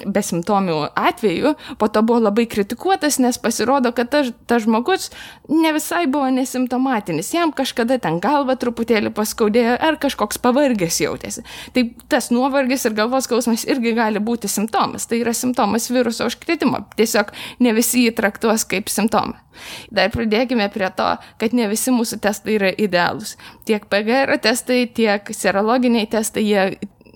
besimptomių atveju, po to buvo labai kritikuotas, nes pasirodo, kad tas ta žmogus ne visai buvo nesimptomatinis, jam kažkada ten galva truputėlį paskaudėjo ar kažkoks pavargęs jautėsi. Tai tas nuovargis ir galvos skausmas irgi gali būti simptomas, tai yra simptomas viruso užkretimo, tiesiog ne visi jį traktuos kaip simptomą. Dar pridėkime prie to, kad ne visi mūsų testai yra idealūs. Tiek PGR testai, tiek serologiniai testai, jie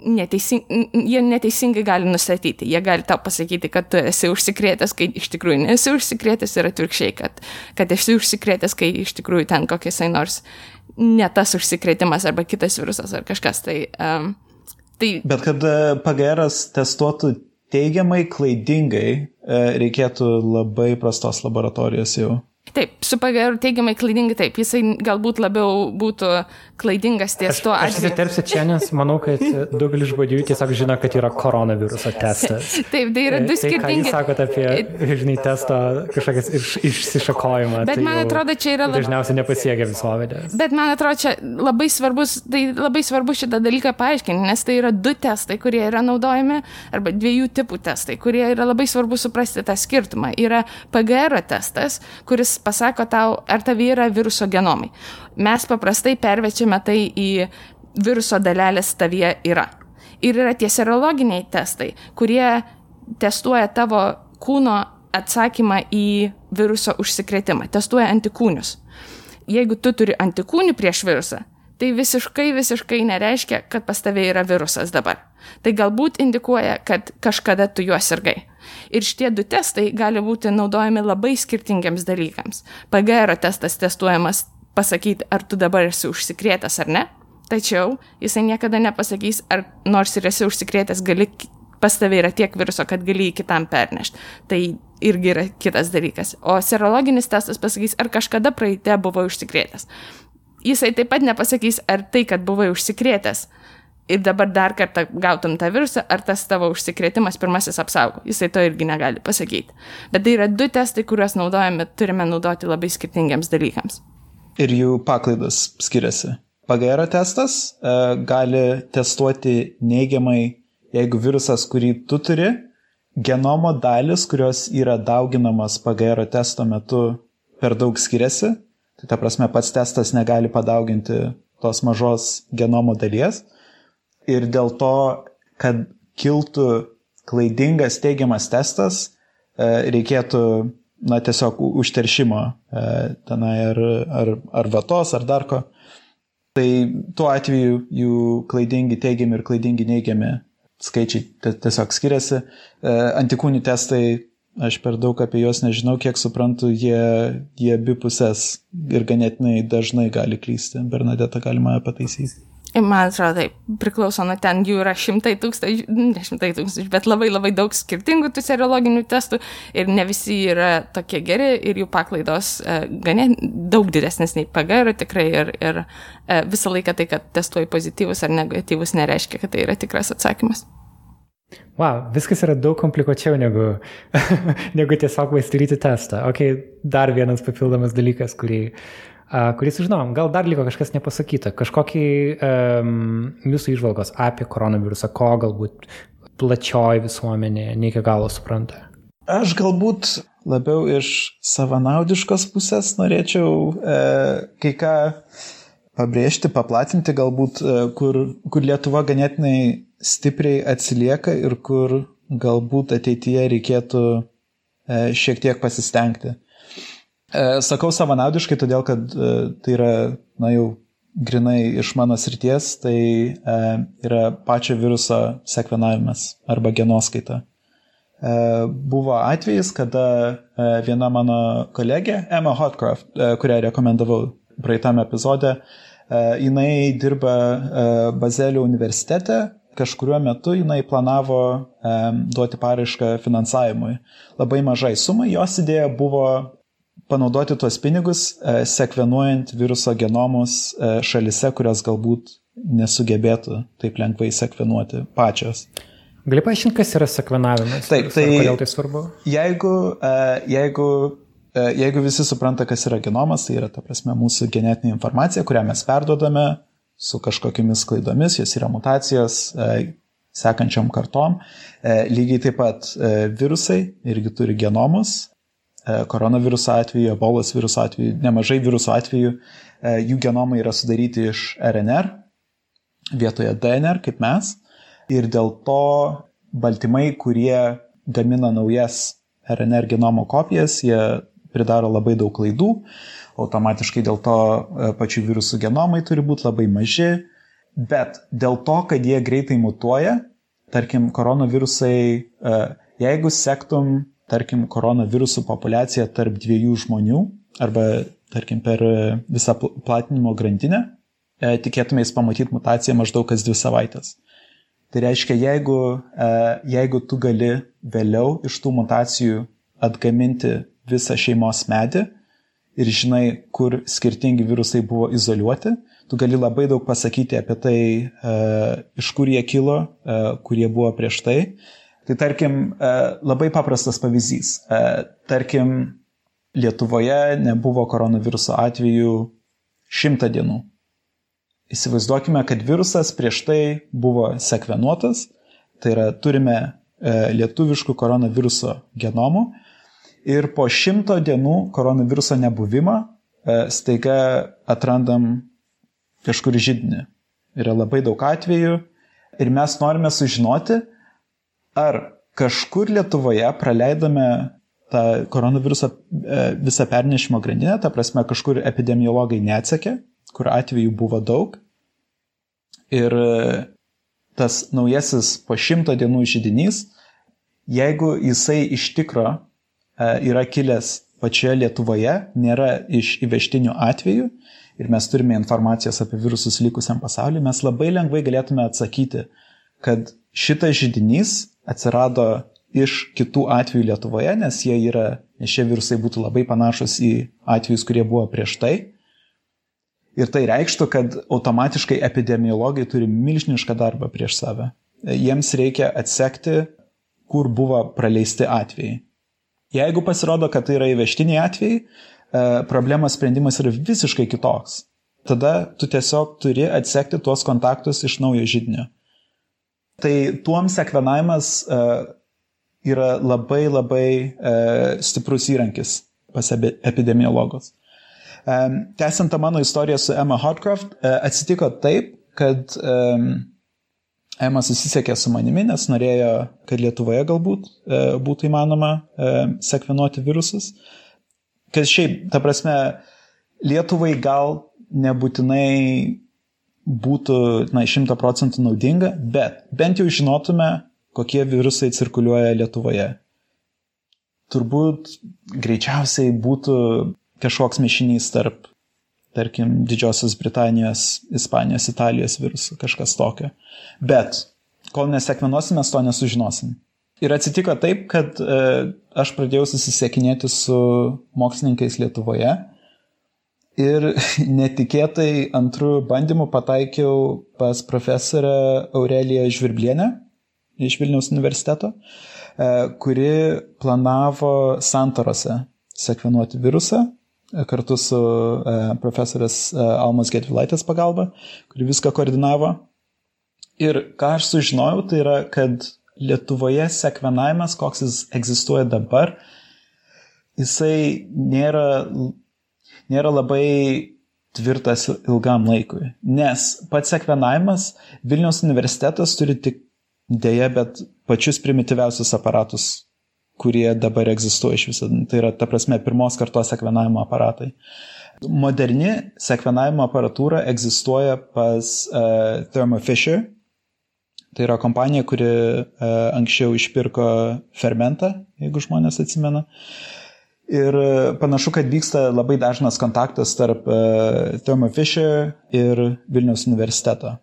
neteising, jie neteisingai gali nustatyti. Jie gali tau pasakyti, kad tu esi užsikrėtęs, kai iš tikrųjų nesi užsikrėtęs ir atvirkščiai, kad, kad esi užsikrėtęs, kai iš tikrųjų ten kokiasai nors ne tas užsikrėtimas arba kitas virusas ar kažkas. Tai, um, tai... Bet kad e, PGR testuotų teigiamai, klaidingai, e, reikėtų labai prastos laboratorijos jau. Taip, su PGR teigiamai klaidingai, taip, jisai galbūt labiau būtų klaidingas ties tuo atveju. Aš įsiterpsiu čia, nes manau, kad daugelis žmonių tiesiog žino, kad yra koronaviruso testas. [LAUGHS] Taip, tai yra du skirtingi. Tai, jūs sakote apie, žinai, testo kažkokias iš, išsišakojimą. Bet tai man atrodo, čia yra labai... Dažniausiai nepasiekia visuomenės. Bet man atrodo, čia labai svarbus, tai labai svarbu šitą dalyką paaiškinti, nes tai yra du testai, kurie yra naudojami, arba dviejų tipų testai, kurie yra labai svarbu suprasti tą skirtumą. Yra PGR testas, kuris pasako tau, ar tavyje yra viruso genomai. Mes paprastai pervečiame tai į viruso dalelės tavyje yra. Ir yra tie serologiniai testai, kurie testuoja tavo kūno atsakymą į viruso užsikrėtimą, testuoja antikūnius. Jeigu tu turi antikūnių prieš virusą, tai visiškai, visiškai nereiškia, kad pas tavai yra virusas dabar. Tai galbūt indikuoja, kad kažkada tu juos sirgai. Ir šitie du testai gali būti naudojami labai skirtingiams dalykams. PGR testas testuojamas pasakyti, ar tu dabar esi užsikrėtęs ar ne. Tačiau jisai niekada nepasakys, ar nors ir esi užsikrėtęs, gali pas tavai yra tiek viruso, kad gali jį kitam pernešti. Tai irgi yra kitas dalykas. O serologinis testas pasakys, ar kažkada praeitė buvo užsikrėtęs. Jisai taip pat nepasakys, ar tai, kad buvai užsikrėtęs, ir dabar dar kartą gautum tą virusą, ar tas tavo užsikrėtimas pirmasis apsaugo. Jisai to irgi negali pasakyti. Bet tai yra du testai, kuriuos naudojame, turime naudoti labai skirtingiams dalykams. Ir jų paklaidos skiriasi. PGR testas e, gali testuoti neigiamai, jeigu virusas, kurį tu turi, genomo dalis, kurios yra dauginamas PGR testo metu, per daug skiriasi. Tai ta prasme, pats testas negali padauginti tos mažos genomo dalies ir dėl to, kad kiltų klaidingas teigiamas testas, e, reikėtų na, tiesiog užteršimo e, tenai ar, ar, ar vatos, ar dar ko. Tai tuo atveju jų klaidingi teigiami ir klaidingi neigiami skaičiai tiesiog skiriasi. E, antikūnių testai, aš per daug apie juos nežinau, kiek suprantu, jie, jie abi pusės ir ganėtinai dažnai gali klysti. Bernadeta galima pataisyti. Man atrodo, taip, priklauso nuo ten, jų yra šimtai tūkstančių, ne šimtai tūkstančių, bet labai labai daug skirtingų tų serologinių testų ir ne visi yra tokie geri ir jų paklaidos e, ganė daug didesnės nei PGR tikrai ir, ir e, visą laiką tai, kad testuoji pozityvus ar negatyvus, nereiškia, kad tai yra tikras atsakymas. Wow, viskas yra daug komplikuočiau negu, [LAUGHS] negu tiesiog vaistaryti testą. Ok, dar vienas papildomas dalykas, kurį kurį sužinom. Gal dar liko kažkas nepasakyta, kažkokį um, jūsų išvalgos apie koronavirusą, ko galbūt plačioji visuomenė ne iki galo supranta. Aš galbūt labiau iš savanaudiškos pusės norėčiau e, kai ką pabrėžti, paplatinti, galbūt, e, kur, kur Lietuva ganėtinai stipriai atsilieka ir kur galbūt ateityje reikėtų e, šiek tiek pasistengti. E, sakau savanaudiškai, todėl kad e, tai yra, na jau grinai iš mano srities, tai e, yra pačio viruso sekvenavimas arba genoskaita. Buvo atvejis, kada viena mano kolegė, Emma Hotcroft, kurią rekomendavau praeitame epizode, jinai dirba Bazelio universitete, kažkuriuo metu jinai planavo duoti paraišką finansavimui. Labai mažai sumai, jos idėja buvo panaudoti tuos pinigus, e, sekvenuojant viruso genomus e, šalise, kurios galbūt nesugebėtų taip lengvai sekvenuoti pačios. Gali paaiškinti, kas yra sekvenavimas? Taip, tai kodėl tai svarbu? Jeigu, e, jeigu, jeigu visi supranta, kas yra genomas, tai yra, ta prasme, mūsų genetinė informacija, kurią mes perdodame su kažkokiamis klaidomis, jos yra mutacijos sekančiam kartom. Lygiai taip pat virusai irgi turi genomus, koronaviruso atveju, ebolos viruso atveju, nemažai viruso atveju, e, jų genomai yra sudaryti iš RNR vietoje DNR, kaip mes. Ir dėl to baltymai, kurie gamina naujas RNR genomo kopijas, jie pridaro labai daug klaidų, automatiškai dėl to e, pačių virusų genomai turi būti labai maži, bet dėl to, kad jie greitai mutuoja, tarkim, koronavirusai, jeigu sektum tarkim, koronavirusų populiacija tarp dviejų žmonių arba, tarkim, per visą platinimo grandinę, e, tikėtumės pamatyti mutaciją maždaug kas dvi savaitės. Tai reiškia, jeigu, e, jeigu tu gali vėliau iš tų mutacijų atgaminti visą šeimos medį ir žinai, kur skirtingi virusai buvo izoliuoti, tu gali labai daug pasakyti apie tai, e, iš kur jie kilo, kur jie buvo prieš tai Tai tarkim, e, labai paprastas pavyzdys. E, tarkim, Lietuvoje nebuvo koronaviruso atvejų šimtą dienų. Įsivaizduokime, kad virusas prieš tai buvo sekvenuotas, tai yra turime e, lietuviškų koronaviruso genomų ir po šimto dienų koronaviruso nebuvimą staiga atrandam kažkur žydinį. Yra labai daug atvejų ir mes norime sužinoti, ar kažkur Lietuvoje praleidome tą koronaviruso e, visą pernešimo grandinę, ta prasme, kažkur epidemiologai neatsakė, kur atvejų buvo daug. Ir e, tas naujasis po šimto dienų žydinys, jeigu jisai iš tikro e, yra kilęs pačioje Lietuvoje, nėra iš įvežtinių atvejų ir mes turime informacijos apie virusus likusiam pasauliu, mes labai lengvai galėtume atsakyti, kad šitas žydinys atsirado iš kitų atvejų Lietuvoje, nes jie yra, nes šie virusai būtų labai panašus į atvejus, kurie buvo prieš tai. Ir tai reikštų, kad automatiškai epidemiologai turi milžinišką darbą prieš save. Jiems reikia atsekti, kur buvo praleisti atvejai. Jeigu pasirodo, kad tai yra įvežtiniai atvejai, e, problemos sprendimas yra visiškai kitoks. Tada tu tiesiog turi atsekti tuos kontaktus iš naujo žydinio. Tai tuom sekvenavimas e, yra labai labai e, stiprus įrankis pas epidemiologus. Tęsiant tą mano istoriją su Emma Hotcroft, atsitiko taip, kad Ema susisiekė su manimi, nes norėjo, kad Lietuvoje galbūt būtų įmanoma sekvenuoti virusus. Kas šiaip, ta prasme, Lietuvai gal nebūtinai būtų, na, šimta procentų naudinga, bet bent jau žinotume, kokie virusai cirkuliuoja Lietuvoje. Turbūt greičiausiai būtų kažkoks mišinys tarp, tarkim, Didžiosios Britanijos, Ispanijos, Italijos virusų, kažkas tokio. Bet kol nesekvenuosim, mes to nesužinosim. Ir atsitiko taip, kad e, aš pradėjau susisiekinėti su mokslininkais Lietuvoje ir [LAUGHS] netikėtai antrų bandymų pataikiau pas profesorę Aureliją Žvirblienę iš Vilniaus universiteto, e, kuri planavo santarose sekvenuoti virusą kartu su e, profesorės e, Almas Getvilaitės pagalba, kuri viską koordinavo. Ir ką aš sužinojau, tai yra, kad Lietuvoje sekvenavimas, koks jis egzistuoja dabar, jisai nėra, nėra labai tvirtas ilgam laikui. Nes pats sekvenavimas Vilniaus universitetas turi tik dėja, bet pačius primityviausius aparatus kurie dabar egzistuoja iš viso. Tai yra, ta prasme, pirmos kartos sekvenavimo aparatai. Moderni sekvenavimo aparatūra egzistuoja pas uh, Thermo Fisher. Tai yra kompanija, kuri uh, anksčiau išpirko fermentą, jeigu žmonės atsimena. Ir panašu, kad vyksta labai dažnas kontaktas tarp uh, Thermo Fisher ir Vilniaus universiteto.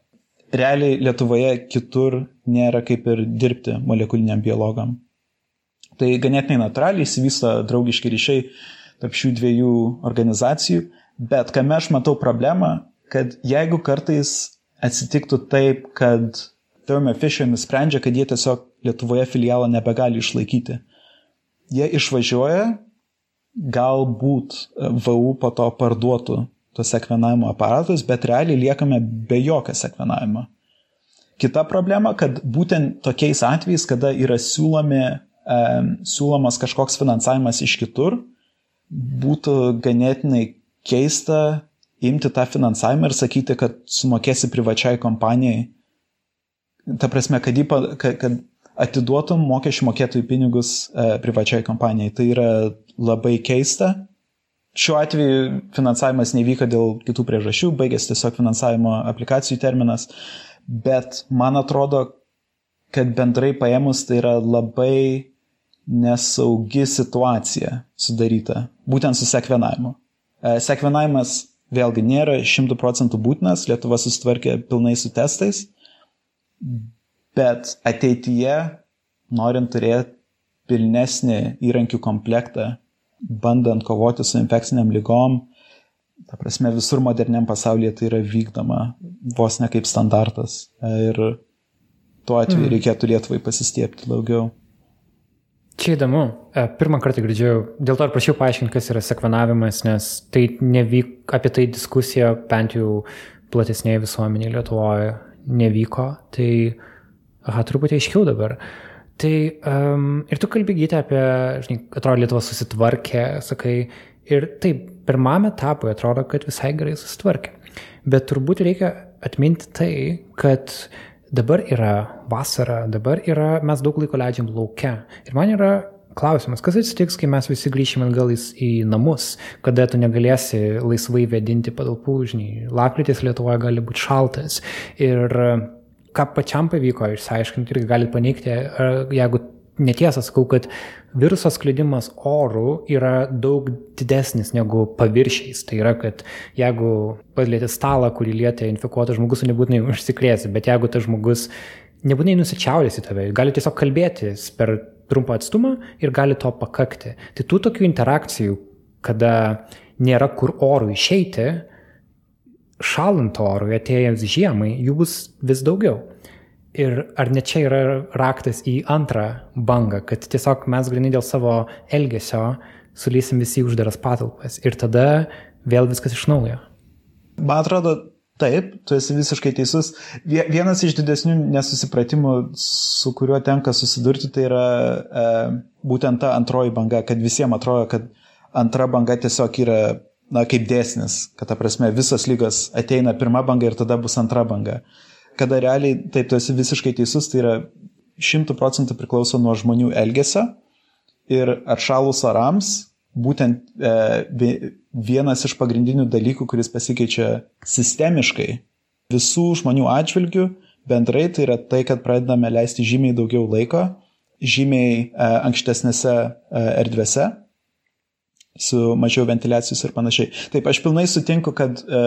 Realiai Lietuvoje kitur nėra kaip ir dirbti molekuliniam biologam. Tai ganėtinai natūraliai įsivysto draugiški ryšiai tarp šių dviejų organizacijų, bet kame aš matau problemą, kad jeigu kartais atsitiktų taip, kad Thermo Fisher nusprendžia, kad jie tiesiog Lietuvoje filialą nebegali išlaikyti, jie išvažiuoja, galbūt VU po to parduotų tos sekvenavimo aparatus, bet realiai liekame be jokio sekvenavimo. Kita problema, kad būtent tokiais atvejais, kada yra siūlomi siūlomas kažkoks finansavimas iš kitur, būtų ganėtinai keista imti tą finansavimą ir sakyti, kad sumokėsi privačiai kompanijai. Ta prasme, kad, jį, kad, kad atiduotum mokesčių mokėtojų pinigus e, privačiai kompanijai. Tai yra labai keista. Šiuo atveju finansavimas nevyko dėl kitų priežasčių, baigėsi tiesiog finansavimo aplikacijų terminas, bet man atrodo, kad bendrai paėmus tai yra labai nesaugi situacija sudaryta, būtent su sekvenavimu. E, sekvenavimas vėlgi nėra 100 procentų būtinas, Lietuva susitvarkė pilnai su testais, bet ateityje, norint turėti pilnesnį įrankių komplektą, bandant kovoti su infekciniam lygom, ta prasme visur moderniam pasaulyje tai yra vykdoma vos ne kaip standartas. Ir tuo atveju mm. reikėtų Lietuvai pasistiepti daugiau. Čia įdomu. E, pirmą kartą girdžiu, dėl to ir prašiau paaiškinti, kas yra sekvenavimas, nes tai nevyk, apie tai diskusija bent jau platesnėje visuomenėje Lietuvoje nevyko. Tai, aha, truputį aiškiau dabar. Tai um, ir tu kalbėgyti apie, žinai, atrodo, Lietuva susitvarkė, sakai, ir taip, pirmame etapui atrodo, kad visai gerai susitvarkė. Bet turbūt reikia atminti tai, kad uh, dabar yra vasara, dabar yra, mes daug laiko leidžiam laukia. Ir man yra klausimas, kas atsitiks, kai mes visi grįšime atgal į namus, kada tu negalėsi laisvai vedinti patalpų, žinai, lapkritis Lietuvoje gali būti šaltas. Ir ką pačiam pavyko išsiaiškinti ir galite paneigti, jeigu netiesą sakau, kad viruso skleidimas orų yra daug didesnis negu paviršiais. Tai yra, kad jeigu palieti stalą, kurį lietė infekuotas žmogus, nebūtinai užsikrėsi, bet jeigu tas žmogus nebūtinai nusičiaudės į tave, gali tiesiog kalbėtis per trumpą atstumą ir gali to pakakti. Tai tų tokių interakcijų, kada nėra kur orų išeiti, šalant orui, atėjus žiemai, jų bus vis daugiau. Ir ar ne čia yra raktas į antrą bangą, kad tiesiog mes grinai dėl savo elgesio sulysim visi uždaras patalpas ir tada vėl viskas iš naujo. Man atrodo, taip, tu esi visiškai teisus. Vienas iš didesnių nesusipratimų, su kuriuo tenka susidurti, tai yra e, būtent ta antroji banga, kad visiems atrodo, kad antra banga tiesiog yra na, kaip dėsnis, kad, ta prasme, visos lygos ateina pirma banga ir tada bus antra banga. Kada realiai, taip, tu esi visiškai teisus, tai yra šimtų procentų priklauso nuo žmonių elgesio ir atšalus orams, būtent e, vienas iš pagrindinių dalykų, kuris pasikeičia sistemiškai visų žmonių atžvilgių, bendrai tai yra tai, kad pradedame leisti žymiai daugiau laiko, žymiai e, ankštesnėse e, erdvėse su mažiau ventiliacijos ir panašiai. Taip, aš pilnai sutinku, kad e,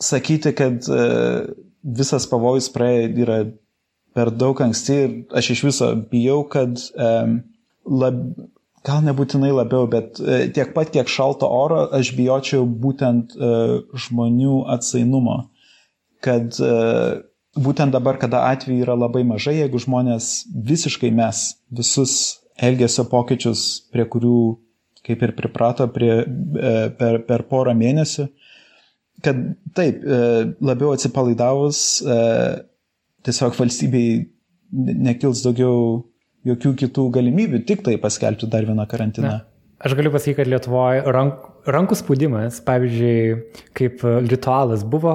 sakyti, kad e, visas pavojus praėjo yra per daug anksti ir aš iš viso bijau, kad e, lab, gal nebūtinai labiau, bet e, tiek pat, kiek šalto oro, aš bijočiau būtent e, žmonių atsainumo. Kad e, būtent dabar, kada atvejų yra labai mažai, jeigu žmonės visiškai mes visus elgesio pokyčius, prie kurių kaip ir priprato prie, e, per, per porą mėnesių, kad taip, e, labiau atsipalaidavus, e, tiesiog valstybei nekils daugiau jokių kitų galimybių, tik tai paskelbti dar vieną karantiną. Na. Aš galiu pasakyti, kad Lietuvoje rank, rankų spaudimas, pavyzdžiui, kaip ritualas buvo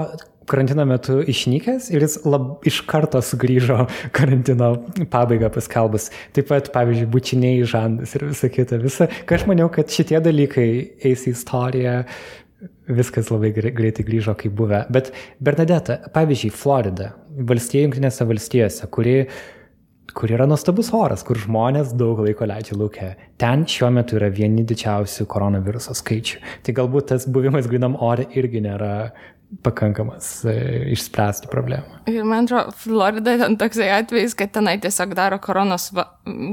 karantino metu išnykęs ir jis lab, iš karto sugrįžo [LAUGHS] karantino pabaigą paskelbus. Taip pat, pavyzdžiui, bučiniai žandas ir visa kita. Visa, kai aš maniau, kad šitie dalykai eis į istoriją, viskas labai greitai grįžo kaip buvę. Bet Bernadeta, pavyzdžiui, Florida, valstija Junktinėse valstijose, kuri kur yra nuostabus oras, kur žmonės daug laiko leidžia laukia. Ten šiuo metu yra vieni didžiausių koronaviruso skaičių. Tai galbūt tas buvimas grinam ore irgi nėra pakankamas e, išspręsti problemą. Ir man atrodo, Florida ten toksai atvejis, kad tenai tiesiog daro koronos,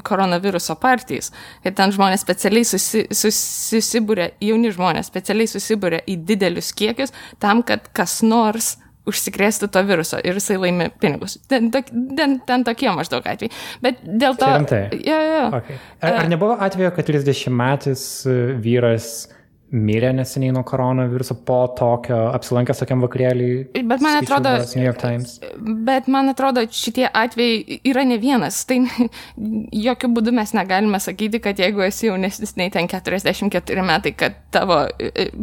koronaviruso partijas, kad ten žmonės specialiai susi, susibūrė, jauni žmonės specialiai susibūrė į didelius kiekius tam, kad kas nors užsikrėsti to viruso ir jisai laimi pinigus. Ten, ten, ten tokie maždaug atvejai. Bet dėl to... Rimtai. Ja, ja. Okay. Ar, ar nebuvo atveju, kad 30 metais vyras mirė neseniai nuo koronaviruso po tokio apsilankęs tokiam vakarėlį. Bet man atrodo, New York Times. Bet man atrodo, šitie atvejai yra ne vienas. Tai [LAUGHS] jokių būdų mes negalime sakyti, kad jeigu esi jaunesnis nei ten 44 metai, kad, tavo,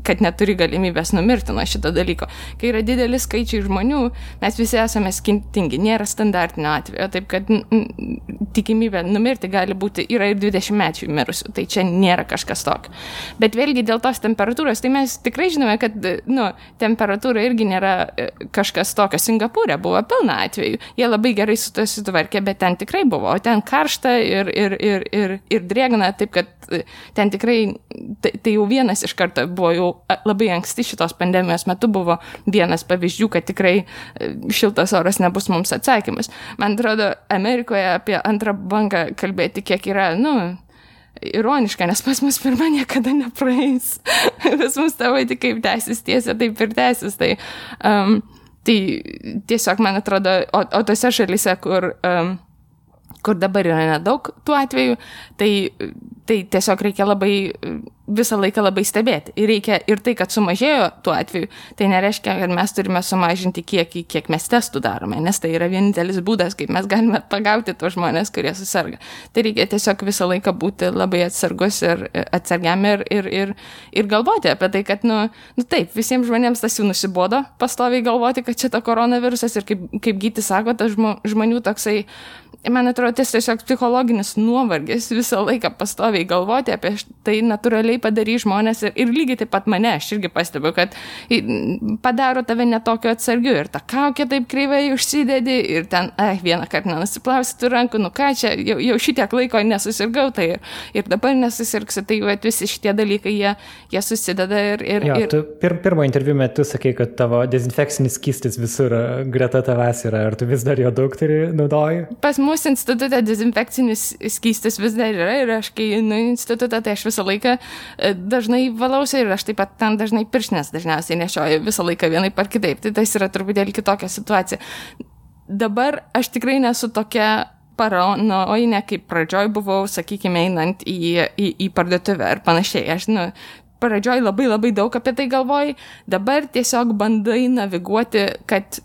kad neturi galimybės numirti nuo šito dalyko. Kai yra didelis skaičiai žmonių, mes visi esame skirtingi, nėra standartinio atvejo, taip kad tikimybė numirti gali būti, yra ir 20 mečių mirusių, tai čia nėra kažkas tokio. Bet vėlgi dėl tos tos temperatūros, tai mes tikrai žinome, kad nu, temperatūra irgi nėra e, kažkas tokio. Singapūrė buvo pilna atveju. Jie labai gerai su to sutvarkė, bet ten tikrai buvo. O ten karšta ir, ir, ir, ir, ir drėgna, taip kad e, ten tikrai, tai, tai jau vienas iš karto buvo jau labai anksti šitos pandemijos metu buvo vienas pavyzdžių, kad tikrai e, šiltas oras nebus mums atsakymas. Man atrodo, Amerikoje apie antrą bangą kalbėti, kiek yra, nu, ironiška, nes pas mus pirma niekada nepraeis. [LAUGHS] Vis mus tavo tik kaip tęsis tiesia, taip ir tęsis. Tai, um, tai tiesiog man atrodo, o, o tose šalise, kur, um, kur dabar yra nedaug tų atvejų, tai, tai tiesiog reikia labai visą laiką labai stebėti. Ir reikia ir tai, kad sumažėjo tuo atveju, tai nereiškia, kad mes turime sumažinti kiekį, kiek mes testų darome, nes tai yra vienintelis būdas, kaip mes galime pagauti tos žmonės, kurie susirga. Tai reikia tiesiog visą laiką būti labai atsargus ir atsargiam ir, ir, ir, ir galvoti apie tai, kad, nu, nu taip, visiems žmonėms tas jau nusibodo pastoviai galvoti, kad čia ta koronavirusas ir kaip, kaip gyti sako, tas žmonių toksai man atrodo, tas tiesiog psichologinis nuovargis visą laiką pastoviai galvoti apie tai natūraliai padarys žmonės ir, ir lygiai taip pat mane, aš irgi pastebiu, kad padaro tave netokio atsargiu ir ta kaukė taip kreivai užsidedi ir ten, ai, vieną kartą nenusiplausi tų rankų, nu ką čia, jau, jau šitiek laiko nesusirgau, tai ir, ir dabar nesusirgsiu, tai va, visi šitie dalykai, jie, jie susideda ir... ir, jo, ir... Tu pir, pirmo interviu metu sakai, kad tavo dezinfekcinis skystis visur greta tavęs yra, ar tu vis dar jo daug turi naudoji? Pas mūsų institutė dezinfekcinis skystis vis dar yra ir aš kai einu į institutą, tai aš visą laiką e, dažnai valausi ir aš taip pat ten dažnai piršnes dažniausiai nešioju visą laiką vienai par kitaip. Tai tas yra truputėlį kitokia situacija. Dabar aš tikrai nesu tokia paranoinė, kaip pradžioj buvau, sakykime, einant į, į, į parduotuvę ir panašiai. Aš, nu, pradžioj labai labai daug apie tai galvojai, dabar tiesiog bandai naviguoti, kad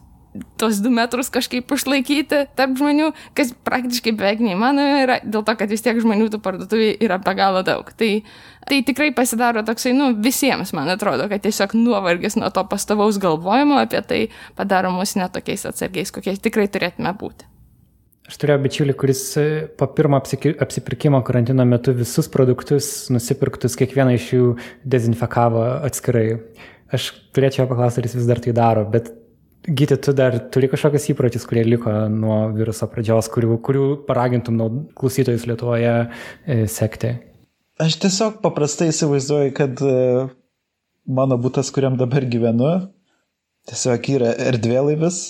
tos du metrus kažkaip išlaikyti tarp žmonių, kas praktiškai beveik neįmanoma yra, dėl to, kad vis tiek žmonių tų parduotuvį yra be galo daug. Tai, tai tikrai pasidaro toksai, nu, visiems, man atrodo, kad tiesiog nuovargis nuo to pastovaus galvojimo apie tai padaro mus netokiais atsargiais, kokiais tikrai turėtume būti. Aš turėjau bičiulį, kuris e, po pirmo apsipirkimo karantino metu visus produktus nusipirktus, kiekvieną iš jų dezinfekavo atskirai. Aš turėčiau paklausti, ar jis vis dar tai daro, bet Gyti, tu dar turi kažkokius įpročius, kurie liko nuo viruso pradžios, kurių, kurių paragintum klausytojus Lietuvoje e, sekti? Aš tiesiog paprastai įsivaizduoju, kad e, mano būtas, kuriam dabar gyvenu, tiesiog yra erdvėlaivis,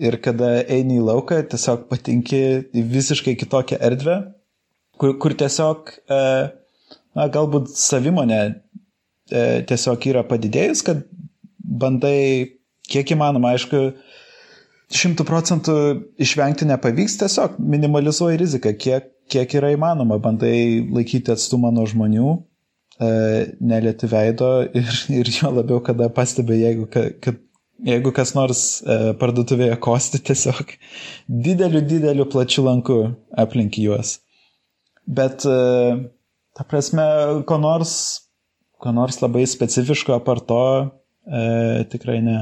ir kada eini į lauką, tiesiog patinki į visiškai kitokią erdvę, kur, kur tiesiog, e, na, galbūt savimonė e, tiesiog yra padidėjus, kad bandai kiek įmanoma, aišku, šimtų procentų išvengti nepavyks, tiesiog minimalizuoji riziką, kiek, kiek yra įmanoma, bandai laikyti atstumą nuo žmonių, e, nelieti veido ir, ir jo labiau, kada pastebi, jeigu kad jeigu kas nors e, parduotuvėje kosti tiesiog dideliu, dideliu plačiu lanku aplink juos. Bet, e, ta prasme, ko nors, ko nors labai specifiško apart to e, tikrai ne.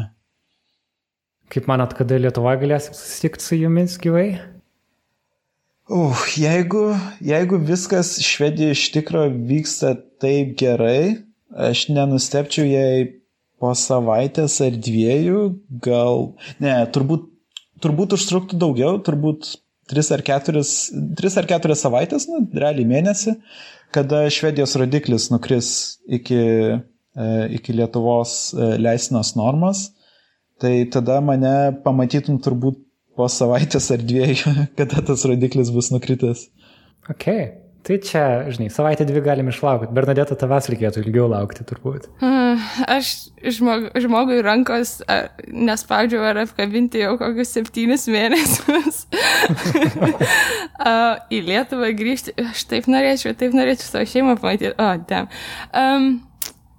Kaip manot, kada Lietuvoje galėsim susitikti su jumis gyvai? Uh, jeigu, jeigu viskas Švedijoje iš tikrųjų vyksta taip gerai, aš nenustepčiau, jei po savaitės ar dviejų, gal, ne, turbūt, turbūt užtruktų daugiau, turbūt 3 ar 4, 3 ar 4 savaitės, nu, realiai mėnesį, kada Švedijos rodiklis nukris iki, e, iki Lietuvos e, leisinos normos, tai tada mane pamatytum turbūt po savaitės ar dviejų, [LAUGHS] kada tas rodiklis bus nukritęs. Okay. Tai čia, žinai, savaitę dvi galim išlaukti. Bernadeta, tavęs reikėtų ilgiau laukti turbūt. Hmm, aš žmog, žmogui rankos nespaudžiau ar apkabinti jau kokius septynis mėnesius. [LAUGHS] Į Lietuvą grįžti, aš taip norėčiau, taip norėčiau savo šeimą pamatyti. O, oh, dem. Um,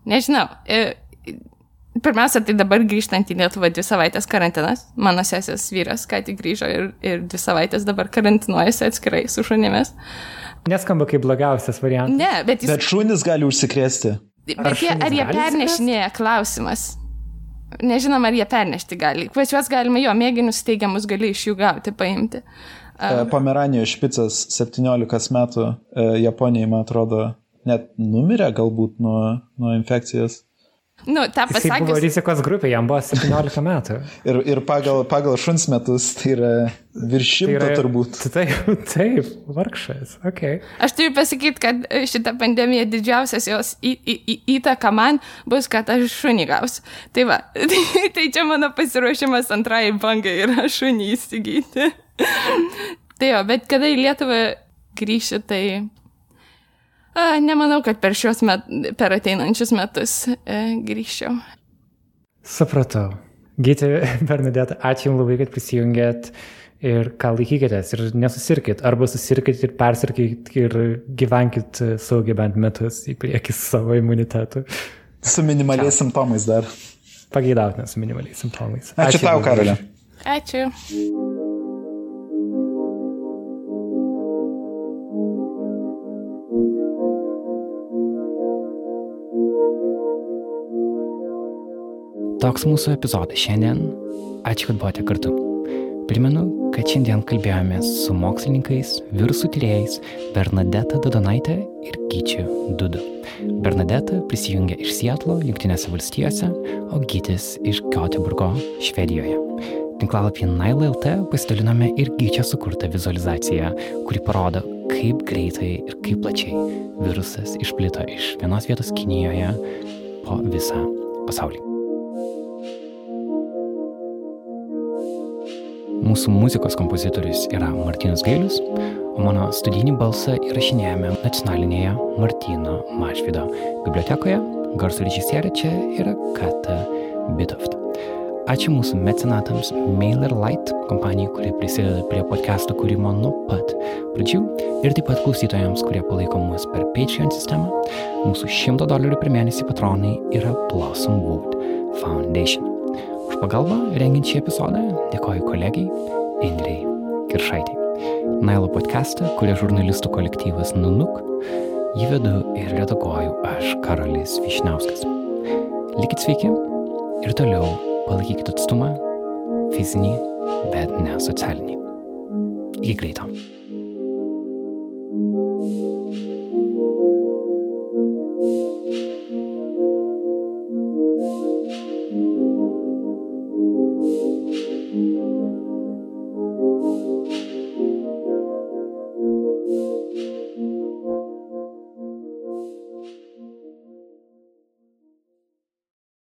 nežinau. E, Pirmiausia, tai dabar grįžtant į Lietuvą dvi savaitės karantinas. Mano sesės vyras ką tik grįžo ir, ir dvi savaitės dabar karantinuojasi atskirai su šunimis. Neskamba kaip blogiausias variantas. Ne, bet jis. Bet šunys gali užsikrėsti. Bet jie, ar jie pernešinėja klausimas? Nežinom, ar jie pernešti gali. Pas juos galima jo mėginius teigiamus gali iš jų gauti, paimti. Um. Pomeranijos špicas 17 metų e, Japonijai, man atrodo, net numirė galbūt nuo, nuo infekcijos. Nu, tą pasakius. Jis buvo rizikos grupė, jam buvo 17 metų. ir ir pagal, pagal šuns metus tai yra virš šimto tai yra, turbūt. [LAUGHS] Taip, taip, vargšas, ok. Aš turiu pasakyti, kad šitą pandemiją didžiausias jos į, į, į, įtaka man bus, kad aš šunį gausiu. Tai va, [LAUGHS] tai, tai čia mano pasiruošimas antrai bangai yra šunį įsigyti. [LAUGHS] tai jo, bet kada į Lietuvą grįšiu, tai A, nemanau, kad per, met, per ateinančius metus e, grįžčiau. Supratau. Gyti [LAUGHS] Bernadette, ačiū Jums labai, kad prisijungėt ir ką laikykitės ir nesusirkit. Arba susirkit ir persirkit ir gyvenkit saugiai bent metus į priekį su savo imunitetu. Su minimaliais Čia. simptomais dar. Pageidautina su minimaliais simptomais. Ačiū, ačiū tau, Karolė. Ačiū. Toks mūsų epizodas šiandien. Ačiū, kad buvote kartu. Primenu, kad šiandien kalbėjomės su mokslininkais, virusų tyrėjais Bernadeta Dodonaitė ir Gyčiu Dudu. Bernadeta prisijungė iš Sietlo, Junktinėse valstijose, o Gytis iš Göteborgo, Švedijoje. Tinklalapį Nail.lt pasidalinome ir Gyčio sukurtą vizualizaciją, kuri parodo, kaip greitai ir kaip plačiai virusas išplito iš vienos vietos Kinijoje po visą pasaulį. Mūsų muzikos kompozitorius yra Martinas Gailius, o mano studijinį balsą įrašinėjame nacionalinėje Martino Mažvido bibliotekoje. Garso režisierė čia yra Kata Bitoft. Ačiū mūsų mecenatams Mailer Light kompanijai, kurie prisideda prie podcast'o kūrimo nuo pat pradžių ir taip pat klausytojams, kurie palaiko mus per Patreon sistemą. Mūsų 100 dolerių per mėnesį patronai yra Blossom Wood Foundation. Už pagalbą rengiant šį epizodą dėkoju kolegijai Indrei Kiršaitai. Nailo podcastą, kurie žurnalistų kolektyvas Nunuk, jį vedu ir redaguoju aš Karolis Višniauskas. Likit sveiki ir toliau palaikykite atstumą, fizinį, bet ne socialinį. Iki greito.